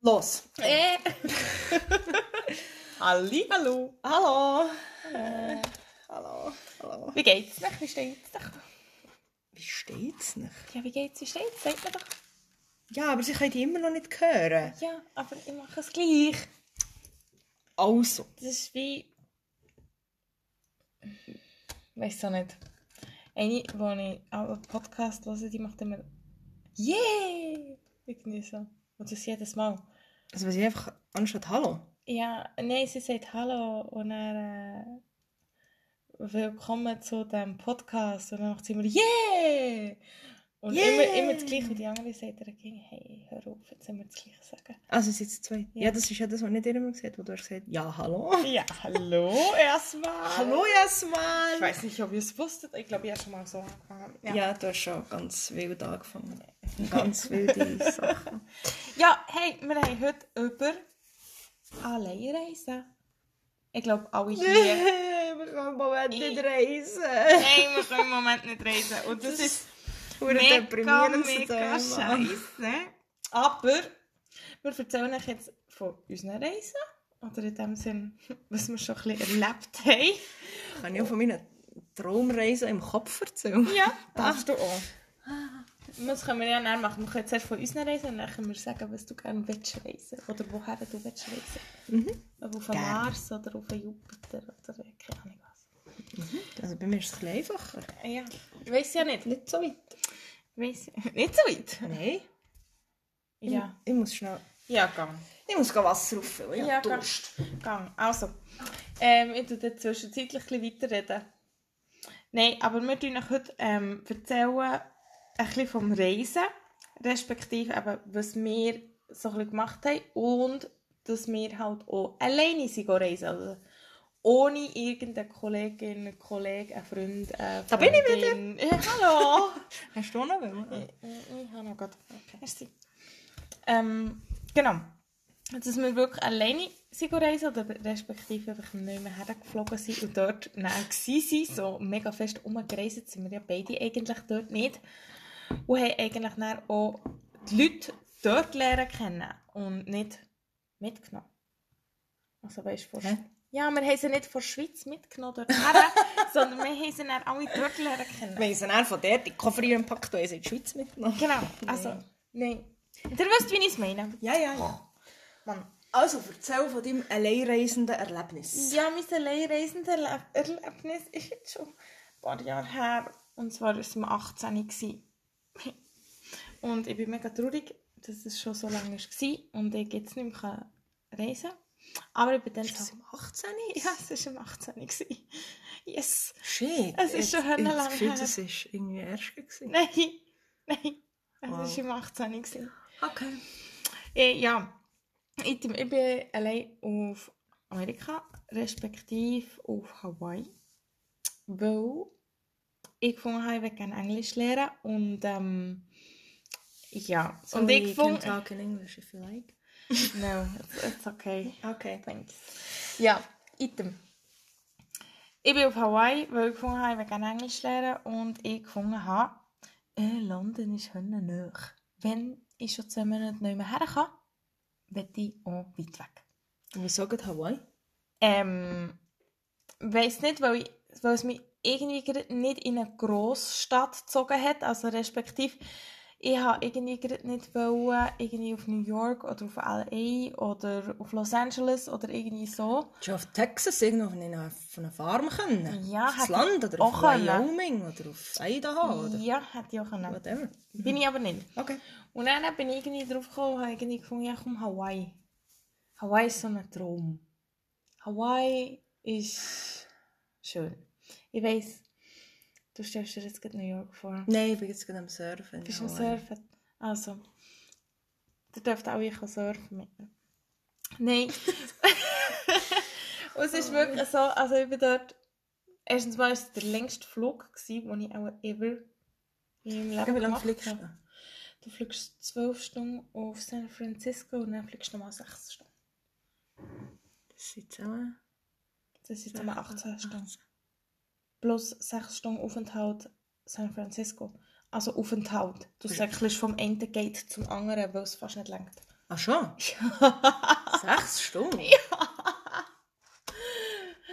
Los. Äh. Halli, hallo. Hallo. Äh, hallo. Hallo. Wie geht's noch? Wie steht's doch? Wie steht's nicht? Ja, wie geht's? Wie steht's? Sagt mir doch. Ja, aber sie können die immer noch nicht hören. Ja, aber ich mache es gleich. Also. Das ist wie... Weiß auch nicht. Eine, wo ich auch einen Podcast höre, die macht immer... Yeah! Irgendwie so. Und das jedes Mal. Also, was ich einfach anstatt Hallo. Ja, nein, sie sagt Hallo und dann äh, Willkommen zu diesem Podcast und dann macht sie immer Yeah! Und Yeah! immer, immer das Gleiche. Und die andere sagt dann Hey, hör auf, jetzt immer das Gleiche sagen. Also, es sind jetzt zwei. Ja. Ja. das ist ja das, was nicht jeder mal gesagt wo du hast gesagt ja, hallo. Ja, hallo erstmal. Hallo, Jasmin. Ich weiß nicht, ob ihr es wusstet. Ich glaube, ich habe schon mal so angefangen. Ja. du hast schon ganz wild angefangen. Ganz wilde Sachen. ja, hey, wir haben heute über Alleinreisen. Ich glaube, alle hier... wir können im Moment nicht reisen. Nein, wir können im Moment nicht reisen. Und das, ist... Mega, mega scheiße. Aber wir erzählen euch jetzt von unseren Reisen. Oder in dem Sinn, was wir schon ein bisschen erlebt haben. Kann ich auch von meinen Traumreisen im Kopf erzählen? Ja, darfst du auch. Das können wir ja dann machen. Wir können zuerst von unseren Reisen und dann können wir sagen, was du gerne willst reisen. Oder woher du willst reisen. Mhm. Ob auf den. Mars oder auf den Jupiter oder keine Ahnung was. Also bei mir ist es ein bisschen einfacher. Ja, ich weiß ja nicht. Nicht so weit. Weiss, nicht so weit. Nein. Ja. Ich muss schnell... Ja, gang. Ich muss Wasser auffüllen. Ja, Ja, gang. Gang. Also, ähm, ich tue zwischenzeitlich ein bisschen weiterreden. Nein, aber wir tun euch heute ähm, erzählen, ein bisschen vom Reisen, respektive eben, was wir so ein bisschen gemacht haben und dass wir halt auch alleine sind reisen. Also, ohne irgendeine Kollegin, Kollegen, einen Freund, eine Da bin ich Freundin. Ja, hallo! Hast du noch wollen? Ich, ich habe noch gerade. Merci. Ähm, genau. Dass wir wirklich alleine sind reisen oder respektive einfach nicht mehr hergeflogen sind und dort dann waren, so mega fest umgereist sind wir ja beide eigentlich dort nicht. Und haben eigentlich dann auch die Leute dort lernen kennen und nicht mitgenommen. Also weißt du? Ja, wir haben sie nicht von der Schweiz mitgenommen dort her, sondern wir haben sie dann alle dort lernen kennen. Wir haben sie dann von dort in den Koffer gepackt und sie in die Schweiz mitgenommen. Genau, also, nein. Ihr wisst, wie ich es meine. Ja, ja, ja. Mann. Also, erzähl von deinem alleinreisenden Erlebnis. Ja, mein alleinreisende Erleb Erlebnis ist jetzt schon ein paar Jahre her. Und zwar war es am 18. gewesen. Und ich bin mega traurig, dass es schon so lange war und ich jetzt nicht mehr reisen kann. Aber ich bin dann so... im 18? Ja, es war am 18. gewesen. Yes. Shit. Es ist schon Ich- ich lange her. das war irgendwie erst. gewesen. Nein, nein. Es Wow. war am 18. gewesen. Okay. Äh, ja, ich, ich bin allein auf Amerika, respektive auf Hawaii, weil ich gefunden habe, ich will gerne Englisch lernen und ähm, ja, So, und ich gefunden... talk in English if you like. No, it's, it's okay. Okay. Thanks. Ja, item. Ich bin auf Hawaii, weil ich gefunden habe, ich will Englisch lernen und ich gefunden habe, äh, London ist hölle nah. Wenn ich schon zwei Monate nicht mehr her kann, will ich auch weit weg. Und wieso geht Hawaii? Ähm, weiss nicht, weil, ich, weil es mich irgendwie nicht in eine Grossstadt gezogen hat, also respektive ich habe irgendwie nicht wollen, irgendwie auf New York oder auf L.A. oder auf Los Angeles oder irgendwie so. Du auf Texas irgendwo von einer, von einer Farm können? Ja, auf Land oder auf können. Wyoming oder auf Idaho oder Ja, hätte ich auch können. whatever. Bin ich aber nicht. Okay. Und dann bin ich irgendwie drauf gekommen und habe irgendwie gefunden, ja komm, Hawaii. Hawaii ist so ein Traum. Hawaii ist schön. Ich weiss, du stellst dir jetzt gerade New York vor. Nein, ich bin jetzt gerade am Surfen. Bist am. Surfen? Also, ihr dürft auch ich surfen mit mir. Nein. und es ist wirklich so, also ich bin dort, erstens mal war es der längste Flug, gewesen, den ich auch ever in meinem Leben wie lange fliegst habe. du? Du fliegst zwölf Stunden auf San Francisco und dann fliegst du nochmal sechs Stunden. Das sind zusammen... Das sind immer 18 Stunden. Plus sechs Stunden Aufenthalt San Francisco. Also Aufenthalt. Du säckelst vom einen Gate zum anderen, weil es fast nicht lenkt. Ach schon? Sechs Stunden?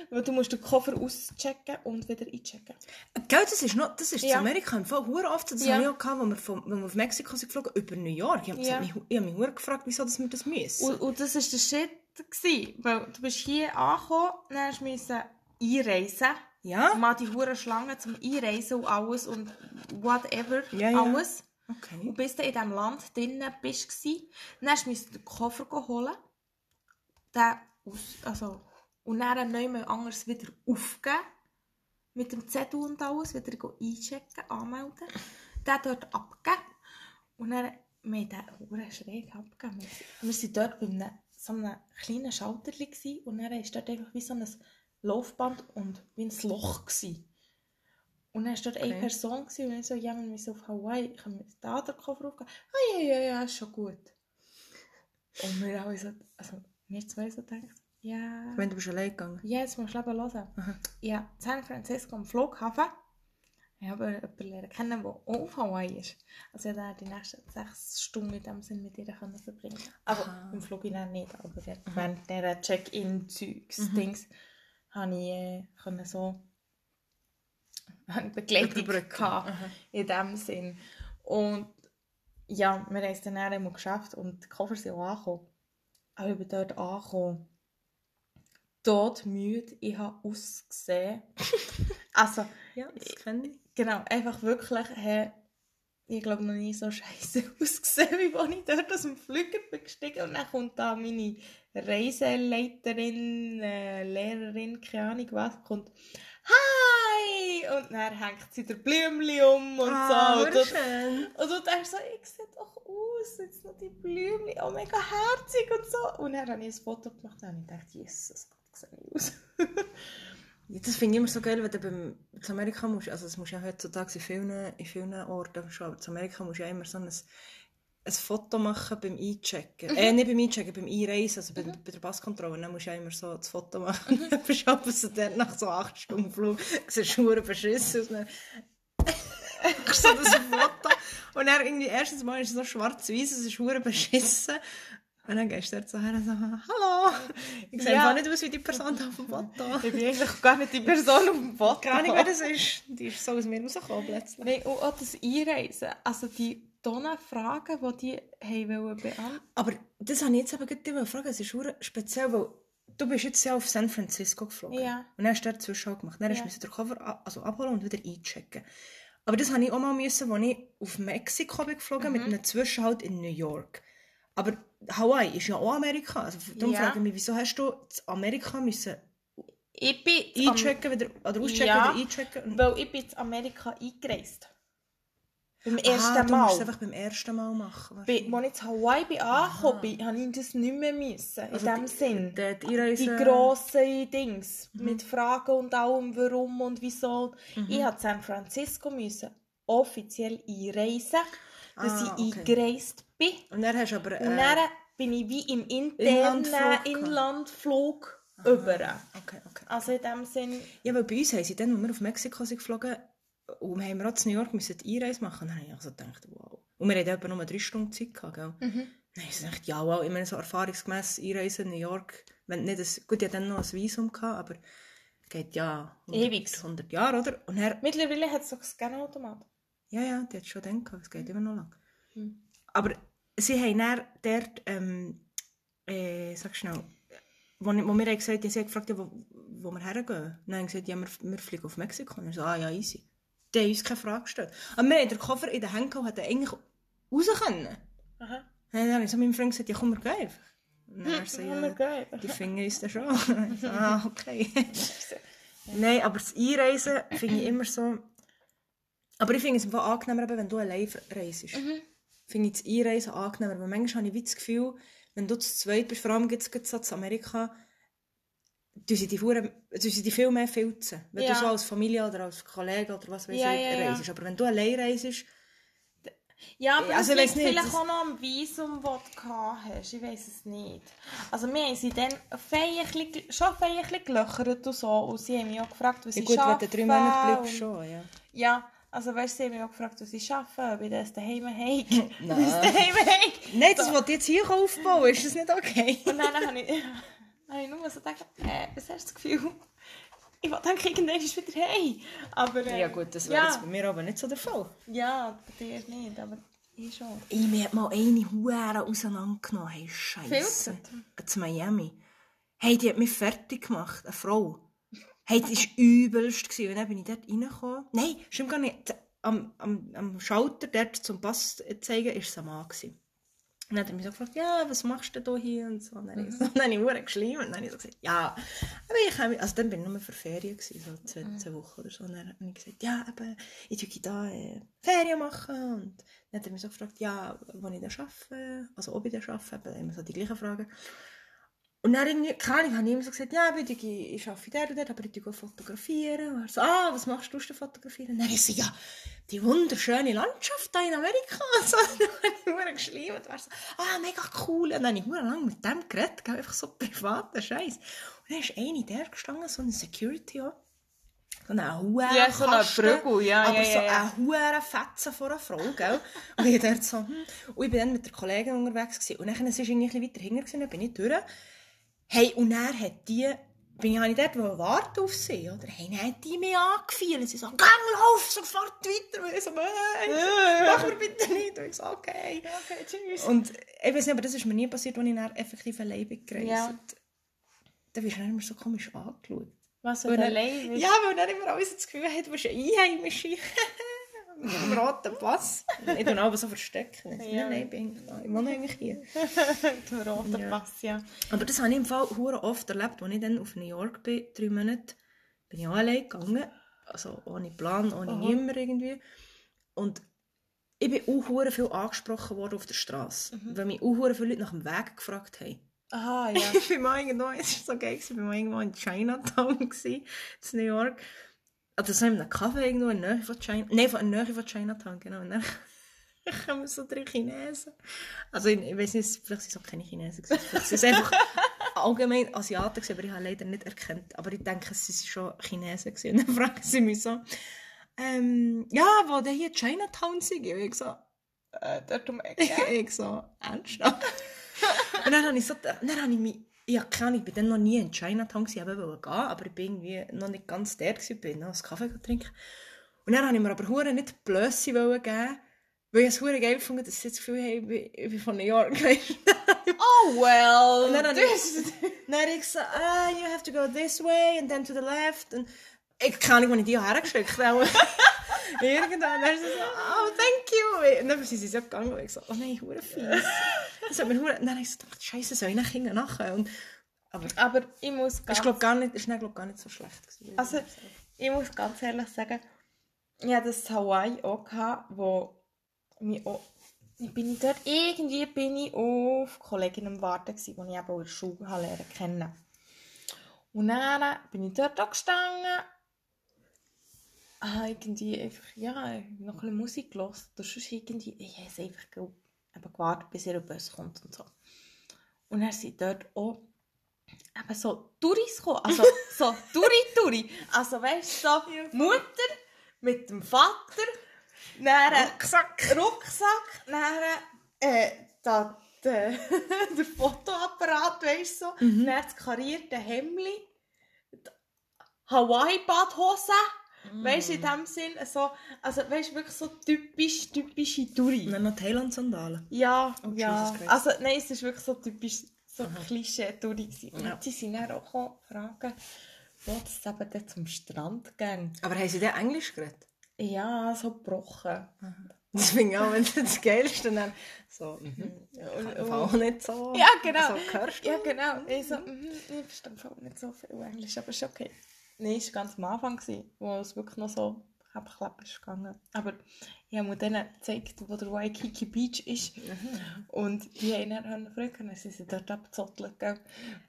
Weil du musst den Koffer auschecken und wieder einchecken. Gell, das ist, noch, das ist Ja. in Amerika im Fall hure oft so. Das Ja. habe ich gehabt, als wir, von, wenn wir auf Mexiko sind geflogen, über New York. Ich habe Ja. mich, ich habe mich hure gefragt, wieso dass wir das müssen. Und, und das war der Shit, gewesen, weil du bist hier angekommen, dann hast du einreisen. Ja? Mal die hure Schlange zum Einreisen und alles und whatever, Ja, ja. alles. Okay. Und bis du in diesem Land drinnen bist, dann hast du den Koffer holen. Den aus, also, und dann neu anders wieder aufgeben. Mit dem Zettel und alles, wieder einchecken, anmelden. Den dort abgeben. Und dann, wir haben den hure schräg abgegeben. Wir, waren dort bei einem, so einem kleinen Schalter und dann war dort einfach wie so ein Laufband und wie ein Loch. Gsi. Und dann war dort eine Okay. Person gsi und ich so, ja, wir müssen auf Hawaii, können wir den Koffer aufgeben? Ah, ja, ja, ja, ist schon gut. Und wir alle so, also, wir zwei so gedacht, ja... Wenn du bist allein gegangen. Ja, jetzt musst du eben hören. Aha. Ja, San Francisco am Flughafen. Ich habe jemanden kennen, der auch auf Hawaii ist. Also ich konnte die nächsten sechs Stunden in dem Sinn mit ihr können verbringen. Also Aha. im Flug nicht, aber während dieser Check-in-Zeugs-Dings habe ich äh, können so Begleitung gehabt, in dem Sinn. Und ja, wir haben es dann einmal geschafft und die Koffer sind auch angekommen. Aber ich bin dort angekommen. Todmüde, ich habe ausgesehen. also, Ja, das kenne ich. genau, einfach wirklich, hey, ich glaube noch nie so scheiße ausgesehen, wie als ich dort aus dem Flüger bin gestiegen und dann kommt da meine Reiseleiterin, äh, Lehrerin, keine Ahnung was, kommt «Hi!» und dann hängt sie der Blümchen um und Ah, so. Und, schön. und du denkst so, ich sehe doch aus, jetzt noch die Blümchen, oh mega herzig und so. Und dann habe ich ein Foto gemacht und ich dachte, Jesus, Gott, sehe ich aus. Ja, das finde ich immer so geil, wenn du beim, zu Amerika musst, also das musst du ja heutzutage in vielen, in vielen Orten schon, aber zu Amerika musst du ja immer so ein, ein Foto machen beim Einchecken. Äh, nicht beim Einchecken, beim Einreisen, also bei, bei der Passkontrolle, dann musst du ja immer so das Foto machen. Dann bist du dort nach so acht Stunden Flug, siehst verdammt beschissen aus. Dann so das Foto und dann irgendwie, erstens mal ist es so schwarz-weiß, es ist verdammt beschissen. Und dann gehst du dort so her und so, hallo, ich sehe Ja. einfach nicht aus wie die Person da auf dem Foto. Ich bin eigentlich gar nicht die Person auf dem Foto. Keine Ahnung, wer das ist. Die ist so aus mir rausgekommen plötzlich. Nein, und auch das Einreisen. Also die Tonnen Fragen, die die haben wollen beantworten Aber das habe ich jetzt eben gerade fragen. Es ist speziell, weil du bist jetzt ja auf San Francisco geflogen. Ja. Und dann hast du dort Zwischenhalt gemacht. Dann Ja. musst du den Cover a- also abholen und wieder einchecken. Aber das habe ich auch mal müssen, als ich auf Mexiko bin geflogen Mhm. mit einem Zwischenhalt in New York. Aber Hawaii ist ja auch Amerika. Also darum Ja. frage ich mich, wieso hast du in Amerika müssen Ich bin in einchecken wieder, oder auschecken, Ja. wieder einchecken? Weil ich bin in Amerika eingereist. Beim ah, ersten du musst es Mal. einfach beim ersten Mal machen. Als ich zu Hawaii bin angekommen bin, habe ich das nicht mehr müssen. In Also dem die- Sinn. Die, die die grossen Dings Mhm. mit Fragen und allem, warum und wieso. Mhm. Ich musste San Francisco müssen offiziell einreisen, dass Ah, ich okay. eingereist bin. Und dann hast du aber... Und äh, dann bin ich wie im internen Inlandflug Inlandflug über. Okay, okay. Also in dem Sinn, Ja, weil bei uns haben sie dann, als wir auf Mexiko sind geflogen, und wir haben wir auch zu New York müssen die Einreise machen, dann habe ich also gedacht, wow. Und wir hatten etwa nur drei Stunden Zeit gehabt, gell? Mhm. Dann habe ich gedacht, ja, wow, ich meine, so erfahrungsgemäss Einreisen in New York, wenn nicht ein, gut, ich hatte dann noch ein Visum gehabt, aber geht ja 100, Ewig. 100 Jahre, oder? Und dann, mittlerweile hat es doch Scanautomat. ja, ja, die hat schon gehabt, es geht immer noch lang. Hm. Aber sie haben dann dort, ähm, äh, sag schnell, wo, wo wir haben gesagt haben, sie haben gefragt, ja, wo, wo wir hergehen. Dann haben gesagt, ja, wir, wir fliegen auf Mexiko. Und ich so, ah ja, easy. Die haben uns keine Frage gestellt. Aber wir haben den Koffer in den Händen gehabt, hätten eigentlich raus können. Aha. Dann habe ich so meinem Freund gesagt, ja komm, wir gehen einfach. Und dann Hm, er so, ja, die finden uns dann schon. So, ah, okay. Nein, aber das Einreisen finde ich immer so... Aber ich finde es angenehmer, wenn du allein reist. Finde ich das Einreisen angenehmer, weil manchmal habe ich wie das Gefühl, wenn du zu zweit bist, vor allem jetzt gerade so zu Amerika, du sie die, Fuhren- tun sie die viel mehr filzen. Wenn Ja. du so als Familie oder als Kollege oder was weiß Ja, ich ja, ja. reist. Aber wenn du allein reist, Ja, aber Also, also, das vielleicht auch noch am Visum, das du gehabt hast. Ich weiß es nicht. Also wir haben sie dann feierlich, schon feierlich gelöchert und so. Und sie haben mich auch gefragt, was ja ich gut, wenn arbeite. du drei Monate bleibst, schon, ja. Ja, Also weißt du, sie haben mich auch gefragt, was ich arbeite, ob ich das daheim habe. Nein. Das daheim habe. Nein, das wollte ich jetzt hier aufbauen. Ist das nicht okay? Und dann habe ich, habe ich nur so gedacht, äh, was hast du das Gefühl? Ich denke, irgendwann ist wieder hey. Aber, äh, Ja gut, das wäre ja, jetzt bei mir aber nicht so der Fall. Ja, bei dir nicht, aber ich schon. Ich mir hat mal eine Hure auseinandergenommen. Hey, Scheiße. Zu Miami. Hey, die hat mich fertig gemacht. Eine Frau. Hey, das war übelst. gewesen. Und dann bin ich dort reingekommen. Nein, stimmt gar nicht. Am, am, am Schalter dort zum Pass zeigen, war es ein Mann. Gewesen. Und dann hat er mich so gefragt, ja, was machst du denn hier und so. Und dann, habe ich so, dann habe ich hure geschrieben und dann habe ich so gesagt, ja, aber ich habe, also dann bin ich nur für Ferien gewesen, so zwei, zwei Wochen oder so. Und dann habe ich gesagt, ja, aber ich tue da äh, Ferien machen. Und dann hat er mich so gefragt, ja, wo ich da arbeite, also ob ich da arbeite, eben immer so die gleichen Fragen. Und dann irgendwie, keine Ahnung, habe ich immer so gesagt, ja, ich, ich arbeite dort und dort, aber ich gehe fotografieren. Und er so, ah, was machst du denn fotografieren? Und dann ich so, ja, die wunderschöne Landschaft da in Amerika. Und so, dann habe ich nur geschrieben und er so, ah, mega cool. Und dann habe ich sehr lange mit dem geredet, einfach so privater Scheiß. Und dann ist eine der gestanden, so eine Security auch. So eine Hure Ja, so eine Brügel, ja, aber ja, so ja, ja. eine Hure Fetze von einer Frau, gell? Und ich dort so, hm. Und ich bin dann mit der Kollegin unterwegs gewesen. Und dann ist es irgendwie ein bisschen weiter hinten dann bin ich durch. Hey, und er hat die, bin ich, habe ich dort warten auf sie, oder? Hey, dann hat die mich angefielen. Sie so, gang, lauf, sofort weiter. Und ich so, nein, mach mir bitte nicht. Und ich so, okay. Okay, tschüss. Und ich weiß nicht, aber das ist mir nie passiert, als ich dann effektiv allein bin gereist. Ja. Da wirst du dann immer so komisch angeschaut. Was, wenn du allein bist? Ja, weil dann immer alles das Gefühl hat, du bist eine Einheimische. Mit dem roten Pass. Ich tue aber so verstecken. Ja. Nein, nein, ich bin. Ich wohne eigentlich hier. Der rote Ja. Pass, ja. Aber das habe ich im Fall hure oft erlebt, als ich dann auf New York bin, drei Monate, bin ich auch allein gegangen. Also ohne Plan, ohne Aha. niemand irgendwie. Und ich bin auch viel angesprochen worden auf der Straße. Weil mich auch viele Leute nach dem Weg gefragt haben. Aha, ja. Ich bin mal irgendwo, es war so geil, ich war mal irgendwo in Chinatown, in New York. Also so in einem Café irgendwo in der Nähe von China, nein, von der Nähe von Chinatown, genau. Und dann kommen so drei Chinesen. Also ich, ich weiß nicht, vielleicht sind es auch keine Chinesen, vielleicht sind es einfach allgemein Asiaten aber ich habe leider nicht erkannt. Aber ich denke, sie sind schon Chinesen gewesen. Und dann fragen sie mich so, ähm, ja, wo denn hier Chinatown sind? Und ich so, Äh, dort um Ecke. ich so, ernsthaft? und dann habe ich so, dann habe ich mich, ich habe keine Ahnung, ich bin dann noch nie in Chinatown ich wollte gehen, aber ich bin irgendwie noch nicht ganz der gewesen, bin noch einen Kaffee trinken. Und dann habe ich mir aber hure nicht Blösse geben, weil ich es hure geil fand, dass sie das Gefühl haben, ich bin- ich von New York. Oh, well. Und dann habe ich, dann habe ich gesagt, ah, you have to go this way and then to the left. Und ich keine Ahnung, wo ich die hergeschickt habe. Irgendwann. Dann sie so, oh, thank you. Und dann sind sie so gegangen und ich so, oh nein, hure fies. Das hat mir hure... Dann habe ich so gedacht, Scheiße, soll ich nachher nachher? Und, aber Aber ich muss es ganz, ist, glaube gar nicht, ist glaub, gar nicht so schlecht gewesen. also, ich muss ganz ehrlich sagen, ich hatte das Hawaii auch, gehabt, wo mich auch, ich bin dort, irgendwie bin ich auf Kolleginnen am Warten gewesen, die ich eben in der Schule lernen kennen. Und dann bin ich dort auch gestanden, habe irgendwie einfach, ja, noch ein bisschen Musik gehört. Oder sonst irgendwie, ich habe es einfach eben gewartet, bis ihr Bus kommt und so. Und dann sind dort auch eben so Touris gekommen. Also so Touri-Touri. Also weißt du, so Mutter mit dem Vater, dann Rucksack. Rucksack, dann äh, da, der, der Fotoapparat, weißt du, so, dann das karierte Hemdli, die Hawaii-Badhose, weißt du, in dem Sinn, so, also weißt du, wirklich so typisch, typische Touri. Und dann noch Thailand-Sandalen. Ja, Oh, ja. Also, nein, es war wirklich so typisch, so Klischee-Touri. gewesen. Und Ja. sie sind dann auch gekommen, fragen, wo es eben dann zum Strand ging. Aber haben sie denn Englisch geredet? Ja, so gebrochen. Das finde ich auch wenn das Geilste. Dann so, mhm. ja, Und- ich auch nicht so. Ja, genau. So gehörst du? Ja, genau. Ich so, mhm, ich verstehe nicht so viel Englisch, aber ist okay. Nein, es war ganz am Anfang, wo es wirklich noch so klapp ist gegangen. Aber ich habe mir denen gezeigt, wo der Waikiki Beach ist. Und die haben dann fragen, dann sind sie dort abgezottelt.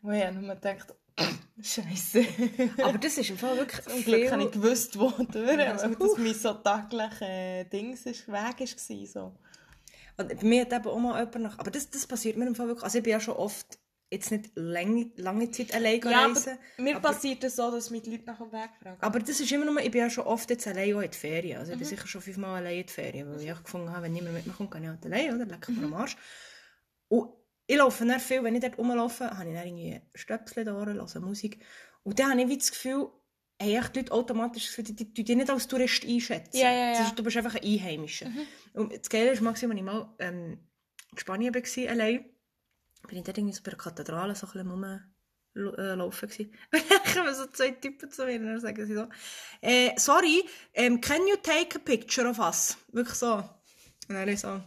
Und ich habe nur gedacht, Scheiße. Aber das ist im Fall wirklich Zum Glück habe ich gewusst, wo durch, Ja, weil das mein so täglich äh, Dings ist, Weg war. So. Und bei mir hat eben auch mal jemand nach... Aber das, das passiert mir im Fall wirklich... Also ich bin ja schon oft jetzt nicht lange, lange Zeit allein Ja, reisen. aber mir aber- passiert es so, dass mich die Leute nach dem Weg fragen. Aber das ist immer nur, ich bin ja schon oft jetzt allein auch in die Ferien. Also ich Mhm. bin sicher schon fünfmal allein in die Ferien, weil ich auch gefunden habe, wenn niemand mit mir kommt, kann ich halt allein, oder? Lecker mir am Arsch. Und ich laufe dann viel, wenn ich dort rumlaufe, habe ich dann irgendwie Stöpsel da, höre Musik. Und dann habe ich wie das Gefühl, haben echt die Leute automatisch das Gefühl, die, die, die dich nicht als Tourist einschätzen. Ja, ja, ja. Das ist, du bist einfach ein Einheimischer. Und das Geile ist, gewesen, als ich mal ähm, in Spanien war, allein, bin ich dort irgendwie so bei der Kathedrale so ein bisschen rumlaufen gewesen. Und dann so zwei Typen zu mir und dann sagen sie so, äh, sorry, ähm, can you take a picture of us? Wirklich so. Und dann so,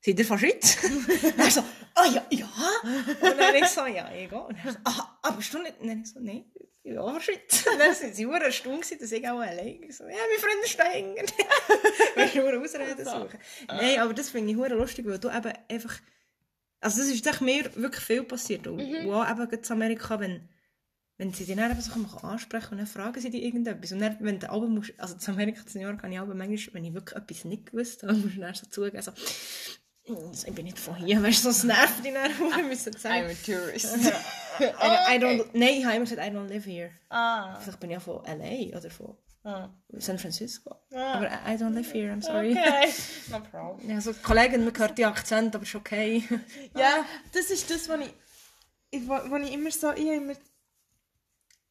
seid ihr und er so, ah ja, ja. Und dann ich so, ja, ich gehe. Und er so, ah, aber bist du nicht? Und dann ich so, nein, ich bin auch von Schweiz. Und dann sind sie sehr erstaunt gewesen, dass ich auch allein so, ja, mein Freund ist da hängen. Willst du nur Ausreden suchen? Nein, aber das finde ich hure lustig, weil du eben einfach, also das ist echt mir wirklich viel passiert. Und, und auch eben in Amerika, wenn, wenn sie dich dann eben so ansprechen und dann fragen sie dich irgendetwas. Und dann, wenn du aber musst, also in Amerika, in New York, kann ich aber manchmal, wenn ich wirklich etwas nicht gewusst habe, musst du dann so zugeben, so, «Hm, ich bin nicht von hier, weißt du, so, nervt dich dann, müssen sagen. I'm a tourist. I, I don't, nein, ich habe immer gesagt, I don't live here. ah. Vielleicht bin ich ja von L.A. oder von. San Francisco. Ah. Aber I don't live here, I'm sorry. Okay, no problem. Ja, so, die Kollegin, man hört die Akzent, aber ist okay. Ja, das ist das, was ich, wo ich immer so, ich immer,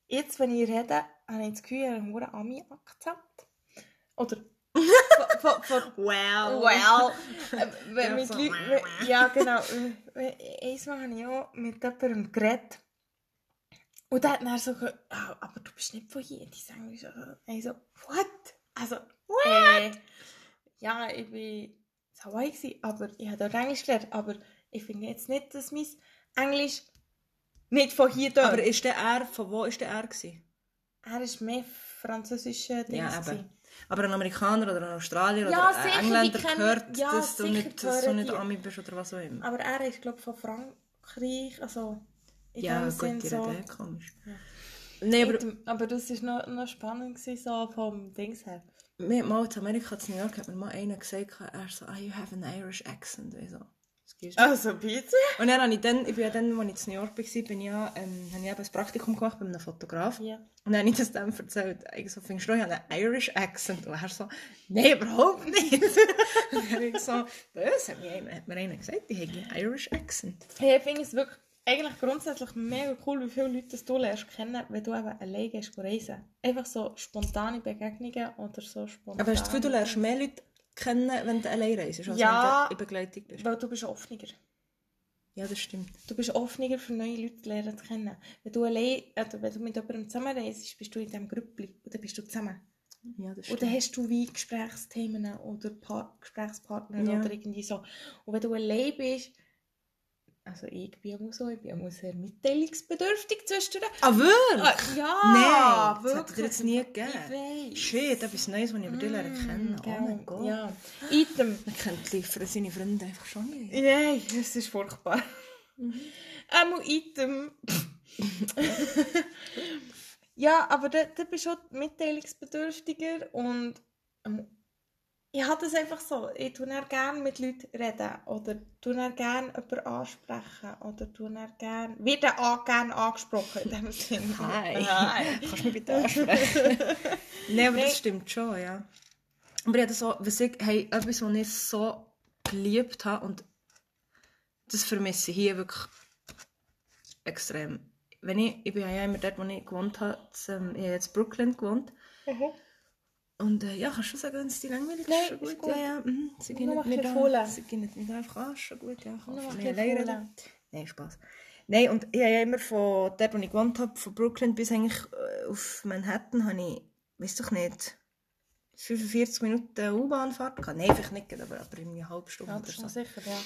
jetzt, wenn ich rede, habe ich das Gefühl, ich habe einen Ami-Akzent. Oder, von, von, Well. well, wenn Ja, mit so, Leuten, ja genau, einmal habe ich auch mit jemandem geredet, und der hat dann so gesagt, «Ah, aber du bist nicht von hier, die sagen so, ich so, what? Also, Äh, ja, ich war in Hawaii, gewesen, aber ich habe dort Englisch gelernt, aber ich finde jetzt nicht, dass mein Englisch nicht von hier da. Aber ist der er, von wo ist der er gewesen? er ist mehr französische Dings. Ja, eben. Aber ein Amerikaner oder ein Australier Ja, oder ein sicher, Engländer kennen- gehört, ja, dass, du nicht, dass du nicht. Ami bist oder was auch immer. Aber er ist, glaube ich, von Frankreich, also in ja, gut, Sinn die so. Rede komisch. Nein, aber Mit dem- aber das war noch, noch spannend, gewesen, so vom Dings her. mir mal in Amerika, in New York, hat mir mal einer gesagt, er so, ah, you have an Irish accent. Ich so. Also, bitte? Und dann habe ich dann, ich bin ja dann, als ich in New York war, bin ja, ähm, habe ich eben ein Praktikum gemacht bei einem Fotograf. Ja. Und dann habe ich das dem erzählt. Ich so, findest du, ich habe einen Irish Accent? Und er so, nein, überhaupt nicht. und dann habe ich so, das hat mir, einer- hat mir einer gesagt, ich habe einen Irish Accent. Hey, ich finde es wirklich eigentlich grundsätzlich mega cool, wie viele Leute das du lernst kennen, wenn du eben alleine gehst reisen. Einfach so spontane Begegnungen oder so spontane... Aber hast du das Gefühl, du lernst mehr Leute kennen, wenn du allein reist, als Ja. wenn du in Begleitung bist? Weil du bist offener. Ja, das stimmt. Du bist offener für neue Leute zu lernen zu kennen. Wenn du allein, oder wenn du mit jemandem zusammen reist, bist du in diesem Grüppli und dann bist du zusammen. Ja, das stimmt. dann hast du wie Gesprächsthemen oder pa Gesprächspartner Ja. oder irgendwie so. Und wenn du allein bist, also ich bin auch so, ich bin auch sehr mitteilungsbedürftig zwischendurch. Ah, wirklich? Ah, ja, Nein, das wirklich. hat dir jetzt nie gegeben. Ich weiß. Shit, etwas Neues, was ich über dich lernen kennen. Oh Gell, mein Gott. Ja. Item. Man kennt die für seine Freunde einfach schon nicht. Nein, es ist furchtbar. Einmal Item. ja, aber da, da bist du schon mitteilungsbedürftiger und ähm, ich habe das einfach so. Ich tue dann gerne mit Leuten reden oder tue dann gerne jemanden ansprechen oder tue dann gerne, wird dann auch gerne angesprochen in dem Sinne. Hi. Hi. Kannst du mich bitte ansprechen? Nein, aber Nein. das stimmt schon, ja. Aber ich habe so, was ich, hey, etwas, was ich so geliebt habe und das vermisse ich hier wirklich extrem. Wenn ich, ich bin ja immer dort, wo ich gewohnt habe, das, ähm, ich habe jetzt in Brooklyn gewohnt. Mhm. Und äh, ja, kannst du sagen, wenn es dir langweilig ist? Nein, Schon ist gut. gut. Ja, ja, mhm. Sie gehen nicht mehr da. Fohlen. Sie gehen nicht mehr einfach an, ist schon gut, ja. Kann Nur ein von bisschen mir allein Fohlen. reden. Nein, Spaß. Nein, und ich habe ja immer von dort, wo ich gewohnt habe, von Brooklyn bis eigentlich äh, auf Manhattan, habe ich, weiß doch nicht, 45 Minuten U-Bahnfahrt gehabt. Nein, vielleicht nicht, aber, aber in einer halben Stunde Ja, oder das ist so. sicher, ja.